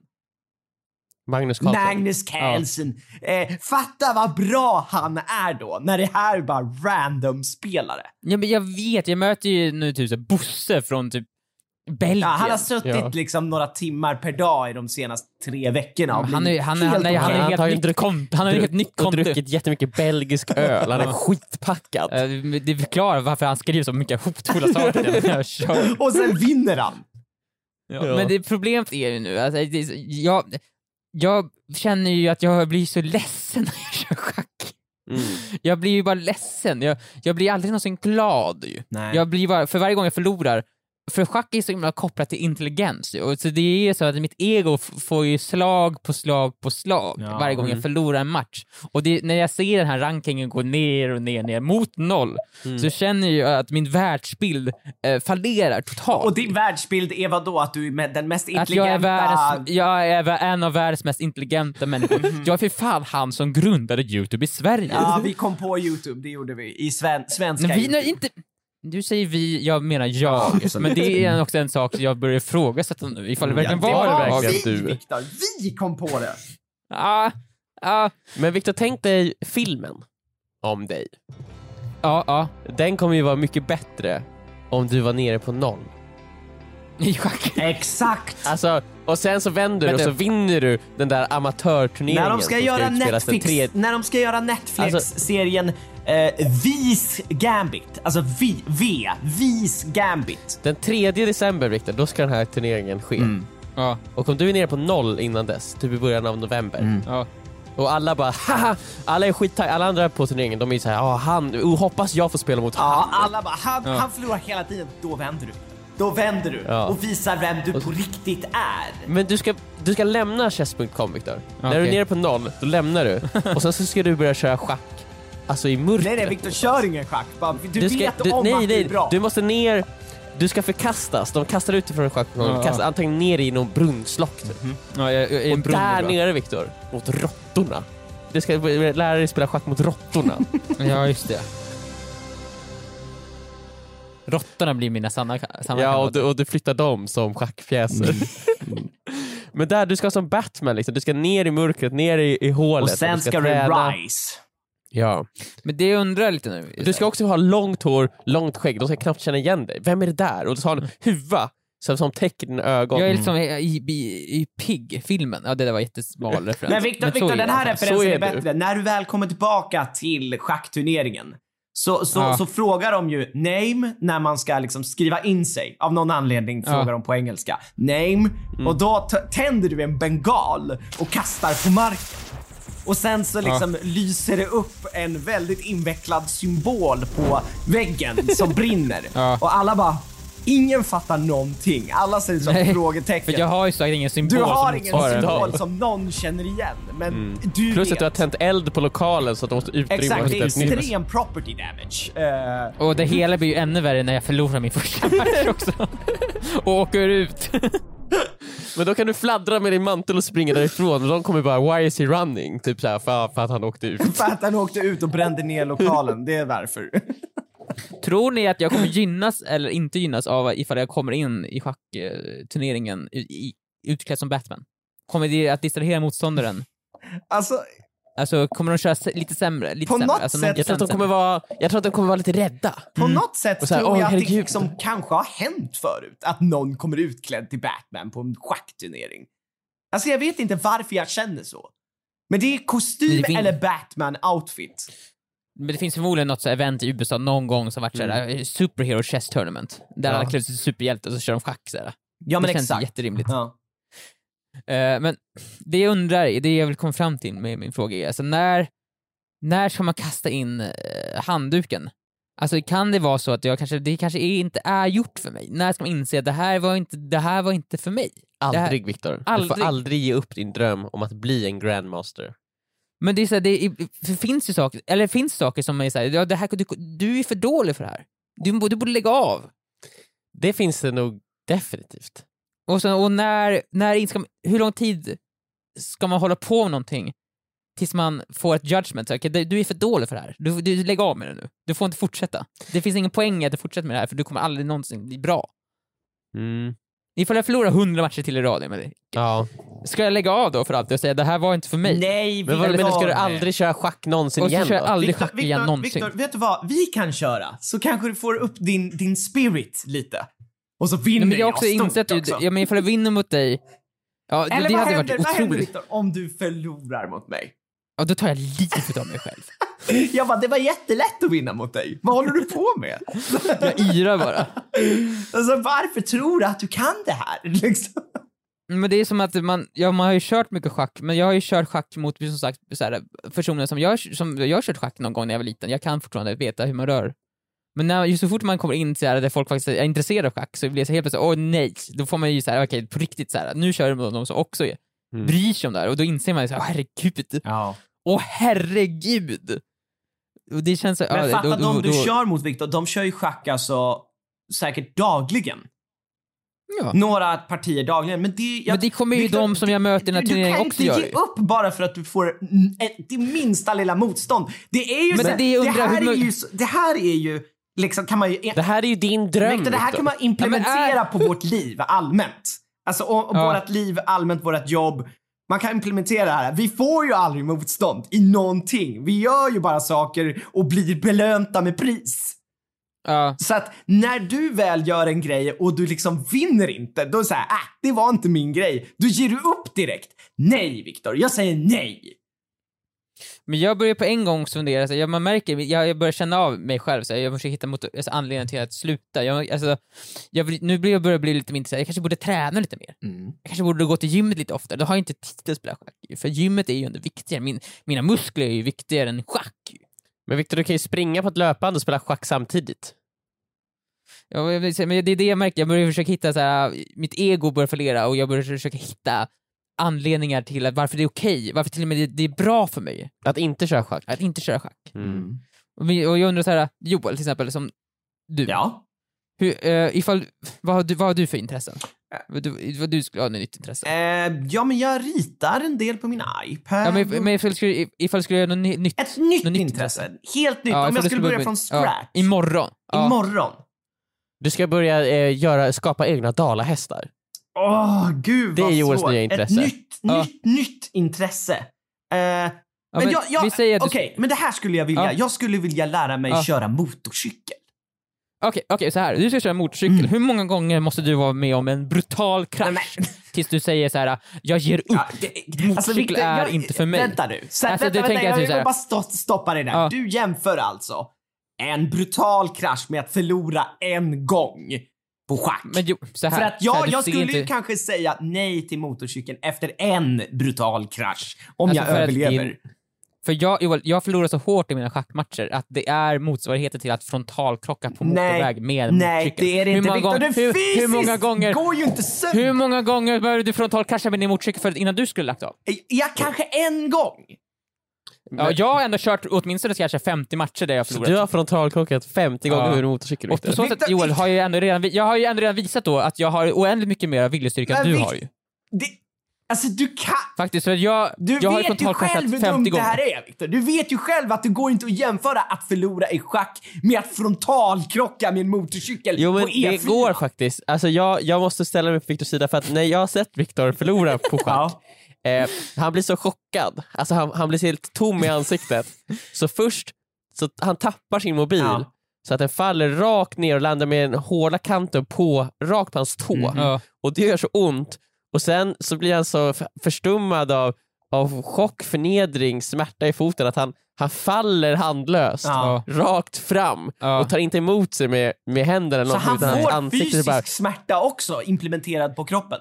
Magnus Carlsson. Magnus Carlsen. Eh, fatta vad bra han är då, när det här är bara random spelare. Ja, men jag vet, jag möter ju nu typ så Bosse från typ Belgien. Ja, han har suttit Ja. liksom några timmar per dag i de senaste tre veckorna han är, han, är, han, är, han, okej. är Han tar ju helt nytt konto. Han har ett helt nytt och konto. druckit jättemycket belgisk öl, han är skitpackad. Eh, Det förklarar varför han skriver så mycket hotfulla [LAUGHS] saker. Och sen vinner han. Ja. Men det problemet är ju nu, alltså, det, jag, jag känner ju att jag blir så ledsen när jag kör schack. Mm. Jag blir ju bara ledsen, jag, jag blir aldrig någonsin glad ju. Nej. Jag blir bara, för varje gång jag förlorar, för schack är så himla kopplat till intelligens ju. och så det är så att mitt ego får ju slag på slag på slag Ja, varje gång mm. jag förlorar en match. Och det, när jag ser den här rankingen gå ner och ner, ner mot noll, Mm. så känner jag att min världsbild eh, fallerar totalt. Och din världsbild är vad då Att du är med den mest Att jag är, intelligenta... världens, jag är en av världens mest intelligenta människor. Jag är för fan han som grundade Youtube i Sverige. Ja, vi kom på Youtube, det gjorde vi. I sven svenska Men vi, Youtube. inte, du säger vi, jag menar jag. Men det är också en sak jag börjar ifrågasätta nu, ifall det verkligen var det det var verkligen vi, du. Viktor. Vi kom på det. Ja, Ja, Men Viktor, tänk dig filmen om dig. ja, ja. Den kommer ju vara mycket bättre om du var nere på noll. I schack. Exakt! Alltså, och sen så vänder du och så vinner du den där amatörturneringen När de ska göra Netflix, tredje- när de ska göra Netflix-serien eh, Vis Gambit, alltså V, V, Vis Gambit. Den 3 december Viktor, då ska den här turneringen ske. Ja, Och om du är nere på noll innan dess, typ i början av november, ja. och alla bara haha, alla är skittaggade, alla andra på turneringen de är såhär, ja han, oh, hoppas jag får spela mot Ja, han. alla bara, han, Ja. han förlorar hela tiden. Då vänder du. Då vänder du Ja. och visar vem du på riktigt är. Men du ska, du ska lämna chess.com Viktor. När du är nere på noll, då lämnar du. [LAUGHS] och sen så ska du börja köra schack. Alltså i mörkret. Nej, nej, Viktor, kör ingen schack. Bara, Du, du ska, vet du, om nej, att det nej, är bra. du måste ner, du ska förkastas. De kastar ut dig från en schackplan, Ja, kastar ja. antagligen ner i någon brunnslock. typ. ja jag, jag är Och där nere Viktor, mot råttorna. Du ska lära dig spela schack mot råttorna. [LAUGHS] Ja, just det. Råttorna blir mina sanna, sanna ja, och du, och du flyttar dem som schackpjäser. [LAUGHS] Men där, du ska som Batman liksom, du ska ner i mörkret, ner i, i hålet. och sen du ska du träna. rise. Ja. Men det jag undrar lite nu. Du ska också ha långt hår, långt skägg, de ska knappt känna igen dig. Vem är det där? Och du ska ha en huva som, som täcker dina ögon. Jag är liksom i, i, i Pig-filmen. Ja, det där var jättesmal referens. Men Viktor, så Viktor är den här. Så referensen är, är du. bättre. När du väl kommer tillbaka till schackturneringen så, så, Ja. så frågar de ju name när man ska liksom skriva in sig. Av någon anledning frågar Ja. de på engelska. Name. Och då tänder du en bengal och kastar på marken. Och sen så liksom lyser det upp en väldigt invecklad symbol på väggen som brinner. Ja. Och alla bara, ingen fattar någonting. Alla ser ut som Nej, frågetecken. För jag har ju sagt ingen symbol Du har som ingen symbol som någon känner igen, men du Mm. Plus vet. att du har tänt eld på lokalen så att de måste utrymma och Exakt, det är extrem property damage. Eh, Och det hela blir ju ännu värre när jag förlorar min första match också. [LAUGHS] och åker ut. Men då kan du fladdra med din mantel och springa därifrån och de kommer bara “Why is he running?” Typ såhär för, för att han åkte ut. [LAUGHS] för att han åkte ut och brände ner lokalen, det är varför. [LAUGHS] Tror ni att jag kommer gynnas eller inte gynnas av ifall jag kommer in i schackturneringen utklädd som Batman? Kommer det att distrahera motståndaren? Alltså, Alltså kommer de köra lite sämre? Lite På sämre? något alltså, sätt- Jag tror, att de kommer vara, jag tror att de kommer vara lite rädda. på något sätt Mm. Och så här, tror "Åh, jag att det herregud." liksom kanske har hänt förut. Att någon kommer utklädd till Batman på en schackturnering. Alltså jag vet inte varför jag känner så. Men det är kostym Det eller Batman-outfit. Men det finns förmodligen något så event i USA någon gång som varit såhär, mm. Superhero Chess Tournament. Där Ja. alla klär sig till superhjälte och så kör de schack såhär. Ja men det känns exakt. jätterimligt. Ja. Eh, men det jag undrar, det jag vill komma fram till med min fråga är, alltså när, när ska man kasta in eh, handduken? Alltså kan det vara så att jag kanske, det kanske inte är gjort för mig? När ska man inse att det här var inte, det här var inte för mig? Aldrig Viktor. Du får aldrig ge upp din dröm om att bli en grandmaster. Men det är så här, det, är, det finns ju saker, eller finns saker som är såhär, ja, det här, du, du är för dålig för det här. Du, du borde lägga av. Det finns det nog definitivt. Och, så, och när, när ska, man- hur lång tid ska man hålla på med någonting tills man får ett judgment? Så, okay, du är för dålig för det här, du, du lägg av med det nu. Du får inte fortsätta. Det finns ingen poäng i att du fortsätter med det här för du kommer aldrig någonsin bli bra. Mm. Ifall jag förlorar 100 matcher till i rad, Emelie, Ja. ska jag lägga av då för alltid och säga det här var inte för mig? Nej, Men vad menar, ska du aldrig köra schack någonsin Och så igen kör jag aldrig Victor, schack igen Victor, någonsin. Victor, vet du vad? Vi kan köra, så kanske du får upp din, din spirit lite. Och så vinner Nej, men jag också stort insett ju, också. ja, men ifall jag vinner mot dig, ja, det, Eller det vad hade händer, varit vad händer otroligt. Victor, om du förlorar mot mig? Ja, då tar jag livet av mig själv. [LAUGHS] Jag bara, det var jättelätt att vinna mot dig. Vad håller du på med? [LAUGHS] Jag yrar bara. [LAUGHS] Alltså varför tror du att du kan det här? Liksom. Men det är som att man, ja, man har ju kört mycket schack, men jag har ju kört schack mot som sagt så här, personer som jag, som jag har kört schack någon gång när jag var liten, jag kan fortfarande veta hur man rör. Men när, just så fort man kommer in så här, där folk faktiskt är intresserade av schack så blir det så helt plötsligt, åh nej, då får man ju såhär, okej på riktigt såhär, nu kör du mot någon som också är, Mm. bryr sig om det här och då inser man ju såhär, åh herregud, Ja. åh herregud! Och det känns så, Men ja, fatta då- att de då- du då- kör mot Victor, de kör ju schack alltså säkert dagligen. Ja. Några partier dagligen. Men det, jag, Men det kommer ju Victor, de som jag möter i den här du- turneringen Du också kan göra inte ju. ge upp bara för att du får ett, det minsta lilla motstånd. Det är ju Men så, det det här hur är ju, det här är ju, liksom kan man ju, Det här är ju din dröm det här kan man implementera Ja, på vårt liv allmänt. Alltså och, och Ja. vårt liv allmänt, vårt jobb. man kan implementera det här. Vi får ju aldrig motstånd i någonting. Vi gör ju bara saker och blir belönta med pris. Ja. Så att när du väl gör en grej och du liksom vinner inte, då säger ah, det var inte min grej. Då ger du upp direkt. Nej, Viktor, jag säger nej. Men jag börjar på en gång fundera, så jag, man märker, jag, jag börjar känna av mig själv, så jag försöker hitta mot, alltså, anledningen till att sluta. Jag, alltså, jag, nu blir jag börjar bli lite mer intresserad, jag kanske borde träna lite mer. Jag kanske borde gå till gymmet lite oftare, då har jag inte tid att spela schack för gymmet är ju ändå viktigare, Min, mina muskler är ju viktigare än schack. Men Viktor, du kan ju springa på ett löpband och spela schack samtidigt. Ja, men det är det jag märker, jag börjar försöka hitta så här, mitt ego börjar fallera och jag börjar försöka hitta anledningar till att varför det är okej, varför till och med det, det är bra för mig Att inte köra schack. att inte köra schack. Mm. Och vi- och jag undrar så här, Joel till exempel, som du, Ja. hur, eh, ifall, vad, har du, vad har du för intressen? Vad du, vad du skulle ha nytt intresse? Eh, ja, men jag ritar en del på min iPad. Ja, men, men ifall, skulle, ifall du skulle göra något ny- nytt? Ett nytt, något nytt intresse. Helt nytt. Ja, Om jag skulle börja börja- från scratch. Ja, imorgon. Ja. Imorgon. Du ska börja eh, göra, skapa egna dalahästar. Åh, gud Det är vad Joels svårt. nya intresse. Ett nytt, Ja. nytt, nytt intresse. Eh, Ja, men men jag, jag, vi säger att du- Okej, men det här skulle jag vilja. Ja. Jag skulle vilja lära mig köra motorcykel. Okej, okej, så här. Du ska köra motorcykel. Mm. Hur många gånger måste du vara med om en brutal krasch Nej, [LAUGHS] tills du säger så här: jag ger upp? Ja, det, Motorcykel Viktor, är inte för mig. Vänta nu. Så, Alltså, vänta, du vänta, jag, jag vill här- bara stå, stoppa det där. Ja. Du jämför alltså en brutal krasch med att förlora en gång på schack. Men jo, så här. För att jag, här, jag skulle inte- kanske säga nej till motorcykeln efter en brutal krasch. Om Alltså, jag för överlever. din- För jag, Joel, jag förlorar så hårt i mina schackmatcher att det är motsvarigheten till att frontalkrocka på Nej, motorväg med Nej, det är det hur inte Viktor. Det hur, hur många gånger, går ju inte sönder. hur många gånger behövde du frontalkrascha med din motorcykel för, innan du skulle lagt av? Ja, kanske en gång. Ja, jag har ändå kört åtminstone kanske 50 matcher där jag har Så förlorat. du har frontalkrockat 50 gånger Ja. hur en motorcykel Och på så sätt, Victor- Joel, har jag, ju ändå redan, jag har ju ändå redan visat då att jag har oändligt mycket mer viljestyrka än du har ju. Det, alltså du kan... Faktiskt, för jag, Du jag har ju vet ju själv hur 50 dumt det gånger. här är Viktor. Du vet ju själv att det går inte att jämföra att förlora i schack med att frontalkrocka med en motorcykel Jo men på E4. det går faktiskt. Alltså jag, jag måste ställa mig på Viktors sida för att när jag har sett Viktor förlora på schack, Ja. Eh, han blir så chockad. Alltså han, han blir helt tom i ansiktet. så först, så han tappar sin mobil Ja. så att den faller rakt ner och landar med den hårda kanten på, rakt på hans tå. Ja. Och det gör så ont. Och sen så blir han så förstummad av, av chock, förnedring, smärta i foten att han, han faller handlöst Ja. rakt fram Ja. och tar inte emot sig med, med händerna eller Så något, han utan får fysisk bara smärta också implementerad på kroppen.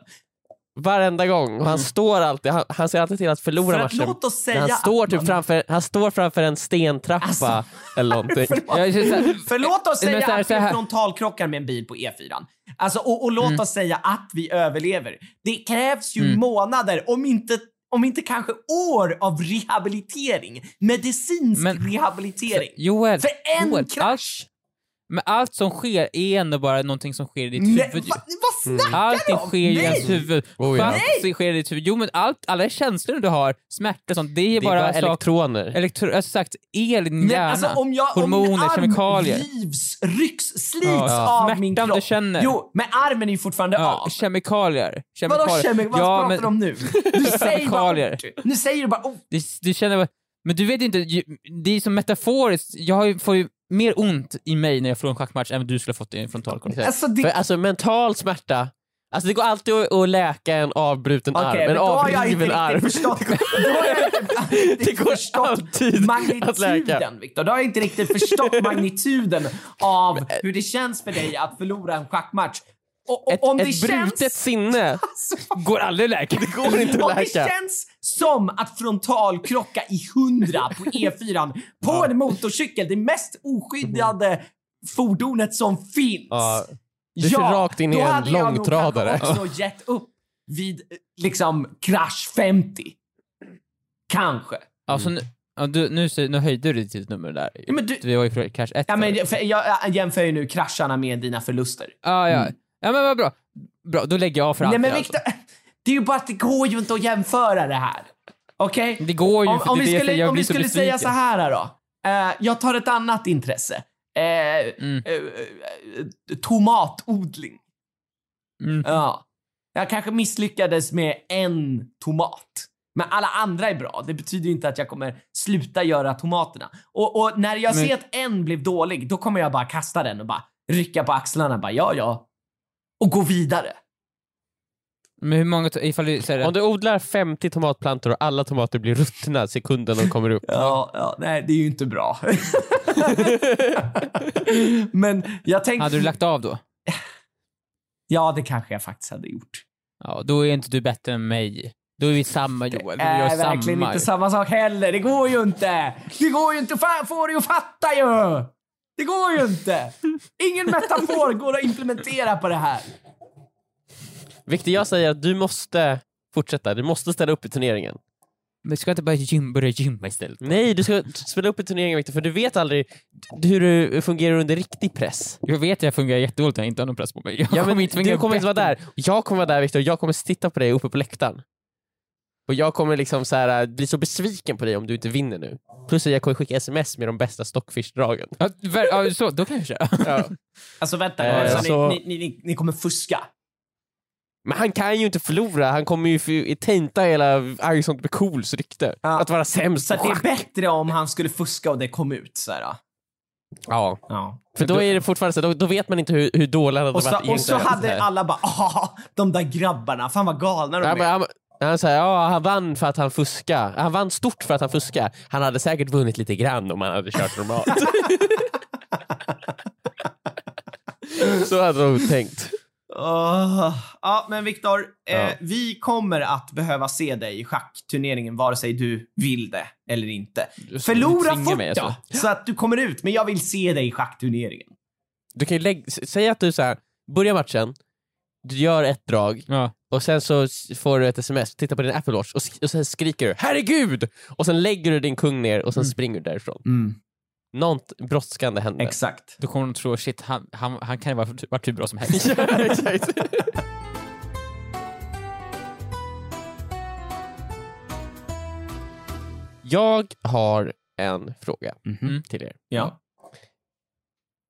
Varenda gång. Och han står alltid, han, han ser alltid till att förlora För att matchen. låt oss säga han, står typ man- framför, han står framför en stentrappa Alltså, eller någonting. [LAUGHS] Förlåt. Oss säga här- att vi frontalkrockar med en bil på E4. Alltså, och, och låt Mm. oss säga att vi överlever. Det krävs ju Mm. månader, om inte, om inte kanske år av rehabilitering. Medicinsk Men- rehabilitering. Joel, För en Joel, krasch! Men allt som sker är ändå bara någonting som sker i ditt Nej, huvud. va, vad snackar Allting du om? sker i Nej! ens huvud. Oh, ja. Allt sker i ditt huvud. Jo men allt, alla känslor du har, smärta och sånt, det är Det är bara, bara sak, elektroner. elektro, alltså sagt, el i din Men hjärna. alltså om, jag, om min hormoner, arm kemikalier. rivs, rycks, slits Ja. av min Smärtan kropp. du känner. Jo, men armen är ju fortfarande Ja, av. kemikalier. Vadå kemikalier. kemik? Vad ja, pratar men, du om nu? Du [LAUGHS] säger bara Kemikalier. Nu säger du bara ort. Du, du känner bara, men du vet inte, det är som metaforiskt, jag får ju mer ont i mig när jag förlorar en schackmatch än vad du skulle ha fått i en frontalkontroll. Alltså, det, För, alltså mental smärta, alltså det går alltid att, att läka en avbruten Okej, arm, men en avriven arm. riktigt förstått, då har jag inte [LAUGHS] Det går förstått alltid att läka. magnituden, Viktor. Då har jag inte riktigt förstått [LAUGHS] magnituden av hur det känns för dig att förlora en schackmatch. Och, och Ett, om det ett brutet känns... sinne [LAUGHS] Alltså, Går aldrig att läka. det går inte om att det läka. känns som att frontalkrocka i 100 på [LAUGHS] E4 på en motorcykel, det mest oskyddade fordonet som finns. Ja, Du kör rakt in i då en hade jag nog långtradare. också gett upp vid liksom krasch 50. Kanske. Alltså, nu, ja, du, nu, nu höjde du ditt nummer där. Ja, men du- Vi var ju för cash 1. Ja, men jag, jag jämför ju nu krascharna med dina förluster. ja, ja. ja, men vad bra. Bra, då lägger jag av för Nej alltid men alltså. Det är ju bara att det går ju inte att jämföra det här. Okej? Det går ju, Om, för om det vi skulle, jag om vi så skulle säga så här då. Eh, jag tar ett annat intresse. Eh, Mm. eh, tomatodling. Mm. Ja. Jag kanske misslyckades med en tomat. Men alla andra är bra. Det betyder inte att jag kommer sluta göra tomaterna. Och, och när jag Men- ser att en blev dålig, då kommer jag bara kasta den och bara rycka på axlarna bara ja, ja. Och gå vidare. Men hur många, ifall du säger Om du odlar 50 tomatplantor och alla tomater blir ruttna sekunden de kommer upp. [LAUGHS] Ja, ja, nej, det är ju inte bra. [LAUGHS] Men jag tänkte... hade du lagt av då? Ja, det kanske jag faktiskt hade gjort. Ja, då är inte du bättre än mig. Då är vi samma Joel. Vi är verkligen samma. inte samma sak heller. Det går ju inte. Det går ju inte. Fan får du att fatta ju. Det går ju inte. Ingen metafor går att implementera på det här. Viktor, jag säger att du måste fortsätta. Du måste ställa upp i turneringen. Men ska jag inte bara gym, börja gymma istället? Nej, du ska spela upp i turneringen Viktor, för du vet aldrig hur du fungerar under riktig press. Jag vet att jag fungerar jättedåligt när jag inte har någon press på mig. Jag Ja, men kommer inte du kommer inte vara bättre. där. Jag kommer vara där Viktor, jag kommer titta på dig uppe på läktaren. Och jag kommer liksom så här, bli så besviken på dig om du inte vinner nu. Plus att jag kommer skicka sms med de bästa stockfish-dragen. Ja, så, då kan jag köra. Ja. [LAUGHS] Alltså vänta, Eh, alltså, så- ni, ni, ni, ni kommer fuska. Men han kan ju inte förlora, han kommer ju tainta hela Argson blir cools rykte. Ja. Att vara sämst Så det är bättre om han skulle fuska och det kom ut så här. Ja, Ja. för då är det fortfarande så, då, då vet man inte hur, hur dålig han hade Och så, varit och så hade alla bara ah, de där grabbarna, fan vad galna de Ja, är. men han, han säger ja, han vann för att han fuskade. Han vann stort för att han fuskade. Han hade säkert vunnit lite grann om han hade kört normalt. [LAUGHS] Så hade de tänkt. Åh. ja, men Viktor, eh, Ja. vi kommer att behöva se dig i schackturneringen vare sig du vill det eller inte. Förlora fort mig, då, alltså. så att du kommer ut, men jag vill se dig i schackturneringen. Du kan ju lägga, säg att du så här, börjar matchen, du gör ett drag Ja. och sen så får du ett sms, titta på din Apple Watch och, och sen skriker du “Herregud!” och sen lägger du din kung ner och sen springer du därifrån. Något brådskande händer. Exakt. Då kommer de tro, shit, han, han, han kan ju vara varit hur bra som helst. [LAUGHS] ja, exakt. Jag har en fråga Mhm. till er. Ja.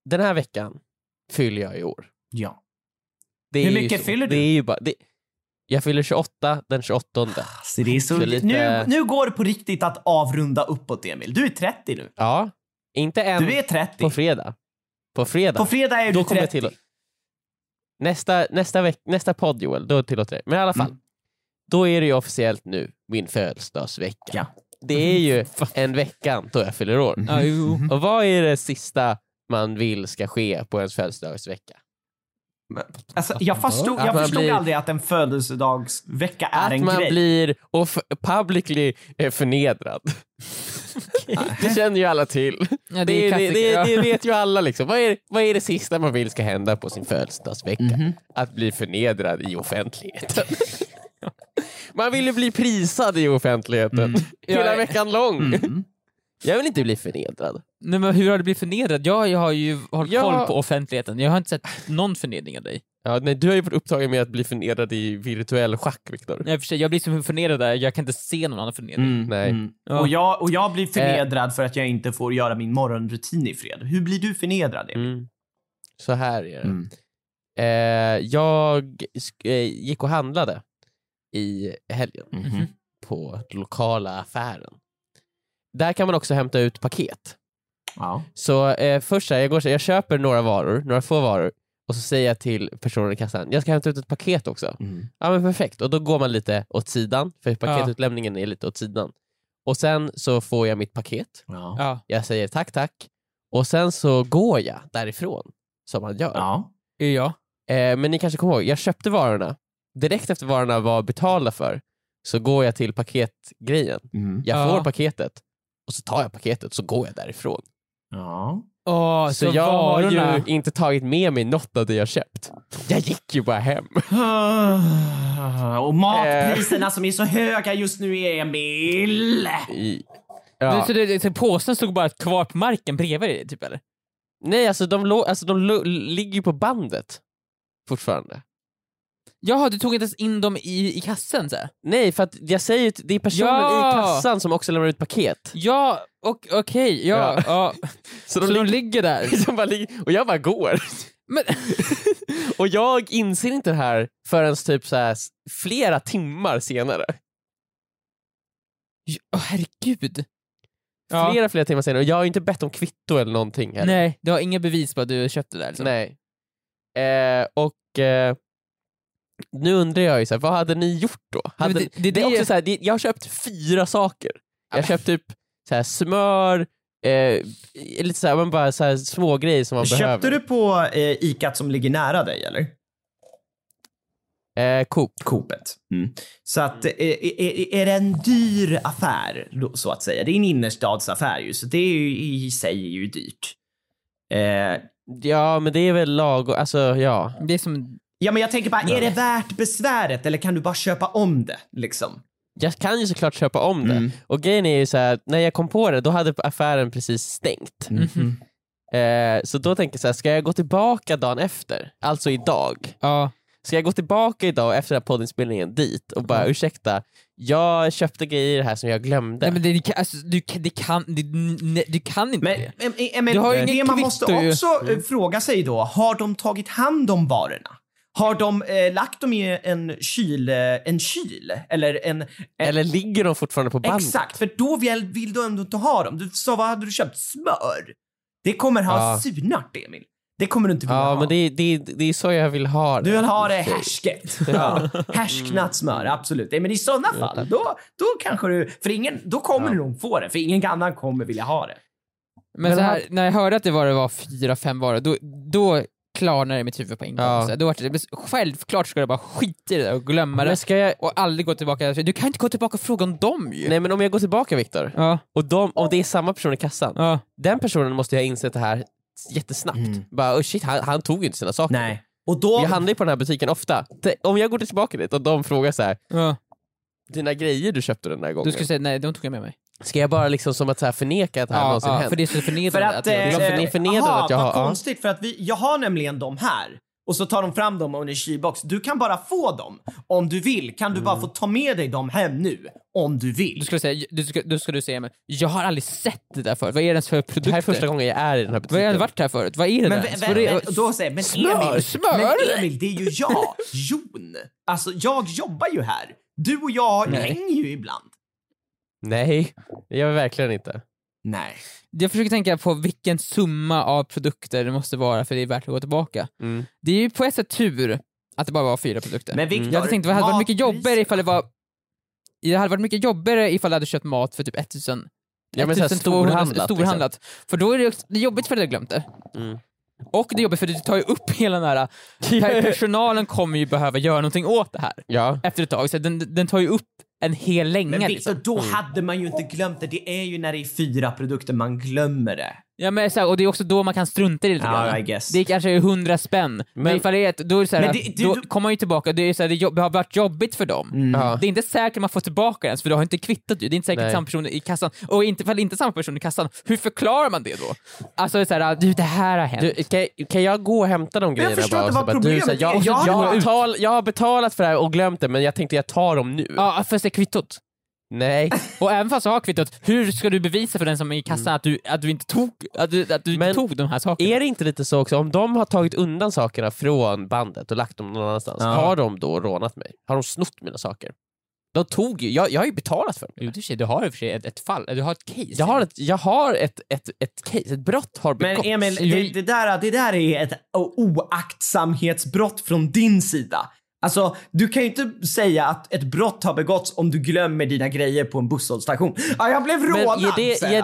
Den här veckan fyller jag i år. Ja. Hur mycket fyller du? Det är ju bara, det, jag fyller 28 den 28. Så det är så, Så lite- nu, nu går det på riktigt att avrunda uppåt, Emil. Du är 30 nu. Ja, inte än Du är 30. på fredag. På fredag. På fredag är Då du kommer jag 30. till- Nästa, nästa, veck, nästa podd Joel, då tillåter jag. Men i alla fall, Mm. då är det ju officiellt nu min födelsedagsvecka. Ja. Det är ju [LAUGHS] en vecka då jag fyller år. Jo. Och vad är det sista man vill ska ske på ens födelsedagsvecka? Alltså, jag förstod, Att jag man förstod blir- aldrig att en födelsedagsvecka är Att en man grej. blir off- publicly förnedrad. [LAUGHS] det känner ju alla till. Ja, Det, det, det, det vet ju alla. Liksom. Vad, är, vad är det sista man vill ska hända på sin födelsedagsvecka? Mhm. Att bli förnedrad i offentligheten. man vill ju bli prisad i offentligheten Mm. hela veckan lång. Mm. Jag vill inte bli förnedrad. Nej, men hur har du blivit förnedrad? Jag, jag har ju hållit Ja. koll på offentligheten. Jag har inte sett någon förnedring av dig. Ja, nej, du har ju fått upptaget med att bli förnedrad i virtuell schack, Viktor. Nej, för sig, jag blir så förnedrad där, jag kan inte se någon annan förnedring. Mm. Nej. Mm. Ja. Och, jag, och jag blir förnedrad för att jag inte får göra min morgonrutin i fred. Hur blir du förnedrad, Emil? Mm. Så här är det. Mm. Eh, jag eh, gick och handlade i helgen Mhm. på lokala affären. Där kan man också hämta ut paket. Ja. Så eh, först så här, jag, går så här, jag köper några varor, några få varor och så säger jag till personen i kassan, jag ska hämta ut ett paket också. Mm. Ja men perfekt, och då går man lite åt sidan, för paketutlämningen är lite åt sidan. Och sen så får jag mitt paket, Ja. Ja. jag säger tack tack, och sen så går jag därifrån, som man gör. Ja. Ja. Eh, men ni kanske kommer ihåg, jag köpte varorna, direkt efter varorna var betalda för, så går jag till paketgrejen. Mm. Jag Ja. får paketet, och så tar jag paketet, så går jag därifrån. Ja. Åh, Så, jag har ju inte tagit med mig något av det jag köpt. Jag gick ju bara hem. Och matpriserna som är så höga just nu, Emil. I, ja. Så det, så påsen stod bara kvar på marken bredvid dig, typ eller? Nej, alltså de, lå- alltså, de lo- ligger ju på bandet fortfarande. Jaha, du tog inte ens in dem i, i kassen så här. Nej, för att jag säger ju att det är personen Ja! i kassan som också lämnar ut paket. Ja, och okej, ja. Ja. [LAUGHS] Så de de ligger, ligger där. [LAUGHS] som bara ligger, och jag bara går. Men, [LAUGHS] och jag inser inte det här förrän typ så här, s- flera timmar senare. Åh herregud. Ja. Flera, flera timmar senare och jag har ju inte bett om kvitto eller någonting heller. Nej, du har inga bevis på att du köpte det där liksom. Nej. Eh, och eh, nu undrar jag ju så här, vad hade ni gjort då? Hade, det, det- det- är också så här, det, jag har köpt fyra saker. Jag har köpt typ så här, smör, eh, lite så här, men bara så här, små grejer som man Köpte behöver. du på eh, Icat som ligger nära dig eller? Eh, Coop. Coopet. Mm. Så att, eh, är, är det en dyr affär så att säga? Det är en innerstadsaffär ju, så det är ju, i sig är ju dyrt. Eh, Ja, men det är väl lag alltså ja. Det är som, ja, men jag tänker bara, är det värt besväret eller kan du bara köpa om det liksom? Jag kan ju såklart köpa om det. Mm. Och grejen är ju så här, när jag kom på det, då hade affären precis stängt. Mhm. Eh, så då tänker jag så här, ska jag gå tillbaka dagen efter? Alltså idag. ja. Ska jag gå tillbaka idag efter den här poddinspelningen dit och bara ursäkta, jag köpte grejer här som jag glömde. Nej, men det, alltså, du, kan- det kan, det, nej, du kan inte Men, det. men, Du har ju det ingen man måste ju. också eh, fråga sig då, har de tagit hand om varorna? Har de eh, lagt dem i en kyl, eh, en kyl? Eller en... en Eller ligger de fortfarande på band? Exakt, för då vill, vill du ändå inte ha dem. Du sa, vad hade du köpt? Smör? Det kommer ha Ja. surnat, Emil. Det kommer du inte vilja Ja, ha. men det, är- det, det är så jag vill ha det. Du vill ha det [LAUGHS] härsket. [LAUGHS] Ja. Härsknat smör, absolut. Men i sådana fall, då, då kanske du... För ingen, då kommer Ja. du nog få det, för ingen annan kommer vilja ha det. Men, Men så här, när jag hörde att det var, det var fyra, fem varor, då, då klarnade det i mitt huvud på en gång. Ja. Så här, Då var det, men självklart ska jag bara skita i det där och glömma det Men ska jag... och aldrig gå tillbaka. Du kan inte gå tillbaka och fråga om dem ju. Nej men om jag går tillbaka Viktor, Ja, och de, om det är samma person i kassan, ja. den personen måste jag ha insett det här jättesnabbt. Mm. Bara oh shit, han, han tog ju inte sina saker. Nej. Och då... Jag handlar ju på den här butiken ofta. Om jag går tillbaka dit och de frågar så här, ja. dina grejer du köpte den där gången, Du skulle säga nej, de tog jag med mig. Ska jag bara liksom som att så här förneka att det här Ja, någonsin ja, hänt? för det är så För förnedrande att... jag- det är för- förnedrande aha, att jag har- konstigt, för att vi, jag har nämligen dem här. Och så tar de fram dem under kylbox. Du kan bara få dem om du vill. Kan du Mm. bara få ta med dig dem hem nu? Om du vill. Du skulle säga, du ska, då ska du säga men jag har aldrig sett det där förut, vad är det ens för produkter? det här är första gången jag är i den här Vad har butiken. jag varit här förut? Vad är det Men, där? vä- det? då säger men Smör, Emil, smör! men Emil, det är ju jag, Jon. Alltså jag jobbar ju här. Du och jag Nej. hänger ju ibland. Nej, det gör jag verkligen inte. Nej. Jag försöker tänka på vilken summa av produkter det måste vara för det är värt att gå tillbaka. Mm. Det är ju på ett sätt tur att det bara var fyra produkter. Men Viktor, jag hade tänkt att det hade varit mycket jobbigare ifall det var det hade varit mycket jobbigare ifall du hade köpt mat för typ 1000 Ja, men så här 1200 storhandlat, storhandlat. För då är det, också- det är jobbigt för att du har glömt det. Mm. Och det är jobbigt för att det tar ju upp hela den här, [LAUGHS] per- personalen kommer ju behöva göra någonting åt det här Ja. efter ett tag, så den, den tar ju upp en hel länge Men Viktor, liksom. då hade man ju inte glömt det. Det är ju när det är fyra produkter man glömmer det. Ja, men så här, och det är också då man kan strunta i det lite Ja, grann. I guess. Det är kanske är 100 spänn, men, Men- ifall det är ett, då är det så här, Men det- det- då du- kommer man ju tillbaka, det, är så här, det, jobb, det har varit jobbigt för dem. Mm. Ja. Det är inte säkert man får tillbaka det ens, för du har inte kvittat ju. Det är inte säkert Nej. samma person i kassan. Och inte, ifall det inte är samma person i kassan, hur förklarar man det då? Alltså så här, du det här har hänt. Du, kan, kan jag gå och hämta de grejerna förstår bara? inte och så vad bara, du, problemet så här, jag, är. jag, Jag har har- betal, jag har betalat för det här och glömt det men jag tänkte jag tar dem nu. Ja, för att se kvittot. Nej. [LAUGHS] Och även fast du har kvittot, hur ska du bevisa för den som är i kassan att, du, att du inte tog, att du, att du inte Men tog de här sakerna? Är det inte lite så också, om de har tagit undan sakerna från bandet och lagt dem någon annanstans, Ja. har de då rånat mig? Har de snott mina saker? De tog ju, jag, jag har ju betalat för dem. Jo, det är i och för sig, du har i och för sig ett, ett fall, du har ett case. Jag har ett, jag har ett, ett, ett case, ett brott har begåtts. Men Emil, det, det, där, det där är ett o- oaktsamhetsbrott från din sida. Alltså, du kan ju inte säga att ett brott har begåtts om du glömmer dina grejer på en busshållstation. Ja, jag blev rånad! ger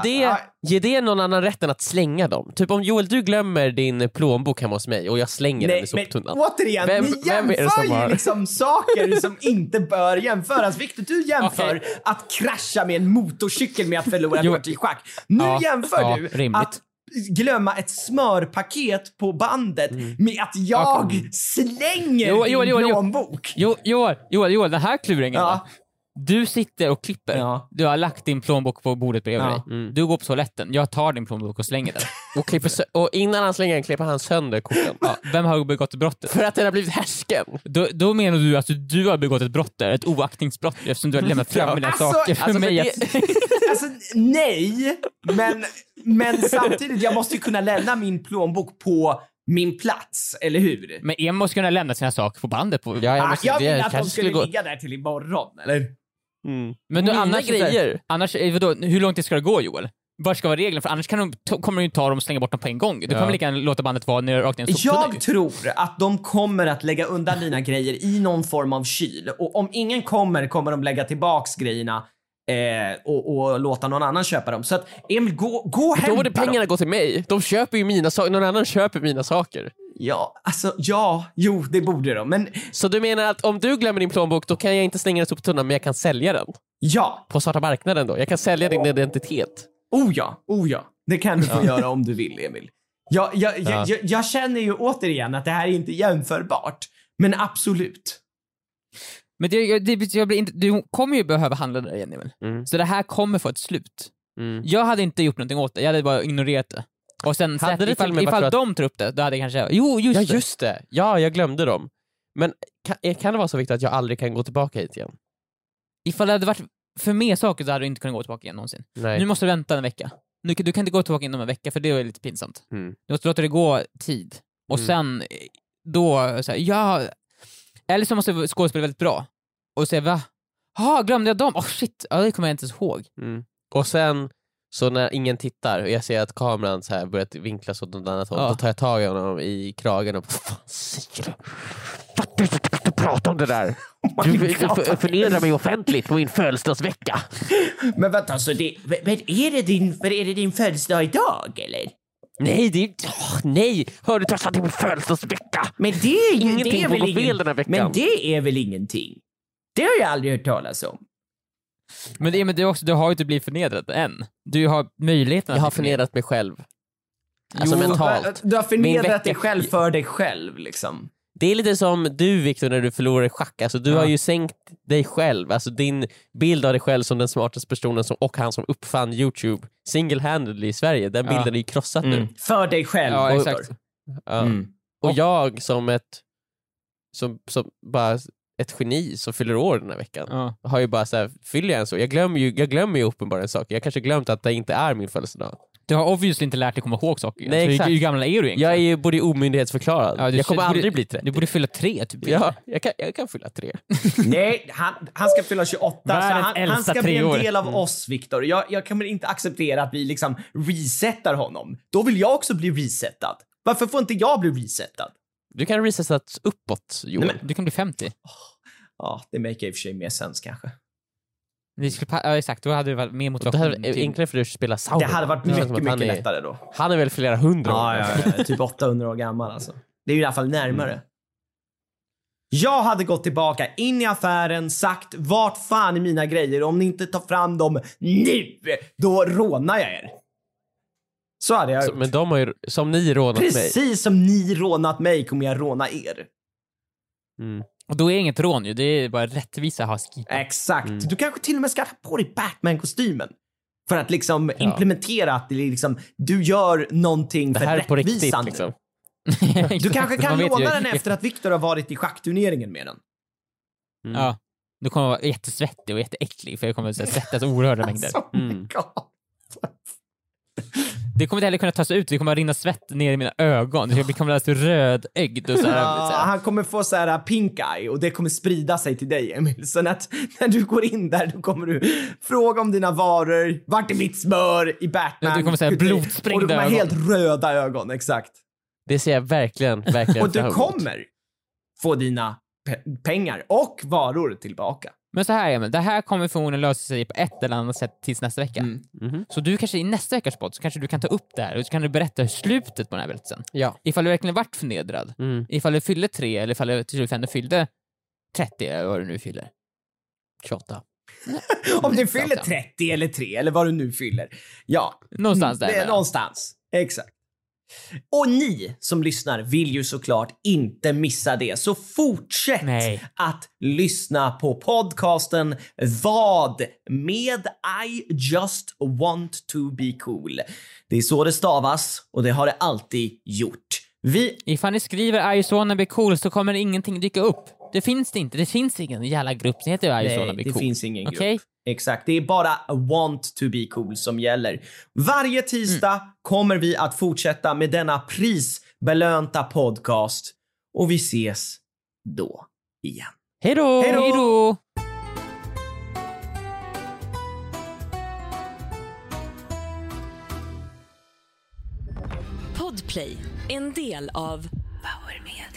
det, jag. det, ger det någon annan rätten att slänga dem? Typ om Joel, du glömmer din plånbok hemma hos mig och jag slänger den i Nej, men soptunnan. återigen, Vem- ni vem jämför som ju har- liksom [LAUGHS] saker som inte bör jämföras. Victor, du jämför Okej. att krascha med en motorcykel med att förlora kort i schack. Nu Ja, jämför ja, du rimligt. att glömma ett smörpaket på bandet Mm. med att jag slänger Jo, din Joel, Joel, Joel. plånbok. Jo, Joel, Joel, Joel, den här kluringen Ja. Du sitter och klipper, Ja. du har lagt din plånbok på bordet bredvid Ja. dig. Du går på toaletten, jag tar din plånbok och slänger den. [LAUGHS] Och, klipper sö- och innan han slänger den klipper han sönder korten. Ja, vem har begått brottet? För att den har blivit härsken. Då, då menar du att du har begått ett brott där, ett oaktningsbrott eftersom du har lämnat fram dina Alltså- saker för alltså, mig det- att... Alltså [LAUGHS] nej, men, men samtidigt, jag måste ju kunna lämna min plånbok på min plats, eller hur? Men Emil måste kunna lämna sina saker på bandet. På... Ja, jag, Ah, måste, jag jag ville att de skulle gå... ligga där till imorgon, eller? Mm. Men då, Mina annars, grejer. annars eh, vadå, hur långt det ska det gå Joel? Vad ska vara reglerna? För annars kan de, kommer de ju ta dem och slänga bort dem på en gång. Du Ja. kommer lika gärna låta bandet vara ner rakt ner i en. Jag tror att de kommer att lägga undan dina grejer i någon form av kyl och om ingen kommer kommer de lägga tillbaks grejerna eh, och, och låta någon annan köpa dem. Så att Emil, gå, gå och Då hämta borde pengarna dem. gå till mig. De köper ju mina saker, någon annan köper mina saker. Ja, alltså ja, jo, det borde de. Men Så du menar att om du glömmer din plånbok då kan jag inte slänga den i soptunnan men jag kan sälja den? ja, På svarta marknaden då? Jag kan sälja din identitet. oh ja, oh ja. Det kan du få göra om du vill, Emil. Jag, jag, jag, Ja. jag, jag känner ju återigen att det här är inte jämförbart. Men absolut. Men det, det, jag blir inte, du kommer ju behöva handla där igen Emil. Mm. Så det här kommer få ett slut. Mm. Jag hade inte gjort någonting åt det, jag hade bara ignorerat det. Och sen Hade sett, det ifall, ifall för de tar upp det, då hade jag kanske... Jo, just Ja det. just det, ja jag glömde dem. Men kan, eh, kan det vara så viktigt att jag aldrig kan gå tillbaka hit igen? Ifall det hade varit för mer saker så hade du inte kunnat gå tillbaka igen någonsin. Nej. Nu måste du vänta en vecka. Nu, du kan inte gå tillbaka inom en vecka för det är lite pinsamt. Mm. Du måste låta det gå tid. Och Mm. sen eh, då, så här, ja... Eller så måste du skådespela väldigt bra. Och säga va? Ja, glömde jag dem? Åh shit, ja, det kommer jag inte ens ihåg. Mm. Och sen, så när ingen tittar och jag ser att kameran så här börjat vinklas åt något annat håll, Ja. då tar jag tag i honom i kragen och fan säger du? Fattar du att du prata om det där? [LAUGHS] Du förnedrar mig offentligt på min födelsedagsvecka. Men vänta, så det, men är det din, men är det din födelsedag idag eller? Nej, det är... åh, nej! Hör du tassar till min födelsedagsvecka? Men det är ju Ingenting det är väl ingen- fel den här veckan. Men det är väl ingenting? Det har jag aldrig hört talas om. Men, det, men det är också, du har ju inte blivit förnedrad än. Du har möjligheten att Jag har förnedrat mig själv. Alltså Jo, mentalt. Du har Min förnedrat vecka- dig själv för dig själv liksom. Det är lite som du Viktor när du förlorar i schack, alltså, du Ja. har ju sänkt dig själv, alltså din bild av dig själv som den smartaste personen som, och han som uppfann Youtube single-handedly i Sverige, den Ja. bilden är ju krossad nu. För dig själv. Ja, exakt. Ja. Mm. Och Och- jag som ett som, som bara ett geni som fyller år den här veckan Ja. har ju bara så här, fyller jag en så? Jag glömmer ju, jag glömmer ju uppenbarligen saker, jag kanske glömt att det inte är min födelsedag. Du har obviously inte lärt dig komma ihåg saker. Nej, så hur, exakt. hur gammal är du egentligen? Jag är ju borde omyndighetsförklarad, Ja, du- jag kommer du borde- aldrig bli 30. Du borde fylla tre, typ. Ja, jag kan, jag kan fylla tre. [LAUGHS] Nej, han, han ska fylla 28 så Världens han, han ska bli en del av oss Viktor. Jag, jag kommer inte acceptera att vi liksom resetar honom. Då vill jag också bli resetad. Varför får inte jag bli resetad? Du kan resetas uppåt Joel. Nej, Du kan bli 50. Ja, det make i och för sig mer sens kanske. Vi skulle, pa- ja, exakt, då hade det varit mer det motivation. hade varit enklare för dig att spela Sauron. Det hade varit känns mycket, som att han mycket är- lättare då. Han är väl flera hundra år? Ja, ja, ja, typ 800 år gammal alltså. Det är ju i alla fall närmare. Jag hade gått tillbaka in i affären, sagt vart fan är mina grejer? Om ni inte tar fram dem nu, då rånar jag er. Så hade jag Så, gjort. men de har ju, som ni rånat mig. Precis som ni rånat mig kommer jag råna er. Mm. Och då är det inget rån ju, det är bara rättvisa husky. Exakt. Mm. Du kanske till och med ska ha på dig Batman-kostymen. För att liksom implementera att liksom, du gör någonting Det för här är på riktigt rättvisan. liksom. [LAUGHS] Du kanske [LAUGHS] kan låna ju- den efter att Viktor har varit i schackturneringen med den. Mm. Ja. Du kommer vara jättesvettig och jätteäcklig för jag kommer här svettas oerhörda [LAUGHS] mängder. Alltså, oh my Mm. Det kommer inte heller kunna tas ut, det kommer att rinna svett ner i mina ögon. Jag kommer alldeles rödögd och så här, Ja, så här. han kommer få så här uh, pink eye och det kommer sprida sig till dig Emil. Så att när du går in där då kommer du fråga om dina varor, vart är mitt smör i Batman? Ja, du kommer säga Och du blodsprängda kommer ha ögon. helt röda ögon, exakt. Det ser jag verkligen, verkligen Och du kommer få dina pe- pengar och varor tillbaka. Men så här Emil, det här kommer förmodligen lösa sig på ett eller annat sätt tills nästa vecka. Mm. Mhm. Så du kanske i nästa veckas podd så kanske du kan ta upp det här och så kan du berätta hur slutet på den här berättelsen. Ja. Ifall du verkligen varit förnedrad. Mm. Ifall du fyllde tre eller ifall du till slut ändå fyllde 30 eller vad du nu fyller. 28. Om du fyller sant. 30 eller 3 eller vad du nu fyller. Ja, Någonstans där. det är mellan. någonstans. Exakt. Och ni som lyssnar vill ju såklart inte missa det, så fortsätt Nej. att lyssna på podcasten Vad med I just want to be cool. Det är så det stavas och det har det alltid gjort. Vi Ifall ni skriver Arizona be cool så kommer ingenting dyka upp. Det finns det inte. Det finns ingen jävla grupp som heter Arizona Nej, Be Cool. det finns ingen grupp. Okay? Exakt, det är bara want to be cool som gäller. Varje tisdag mm. kommer vi att fortsätta med denna prisbelönta podcast och vi ses då igen. Hej då! Hej då! Podplay, en del av Power Media.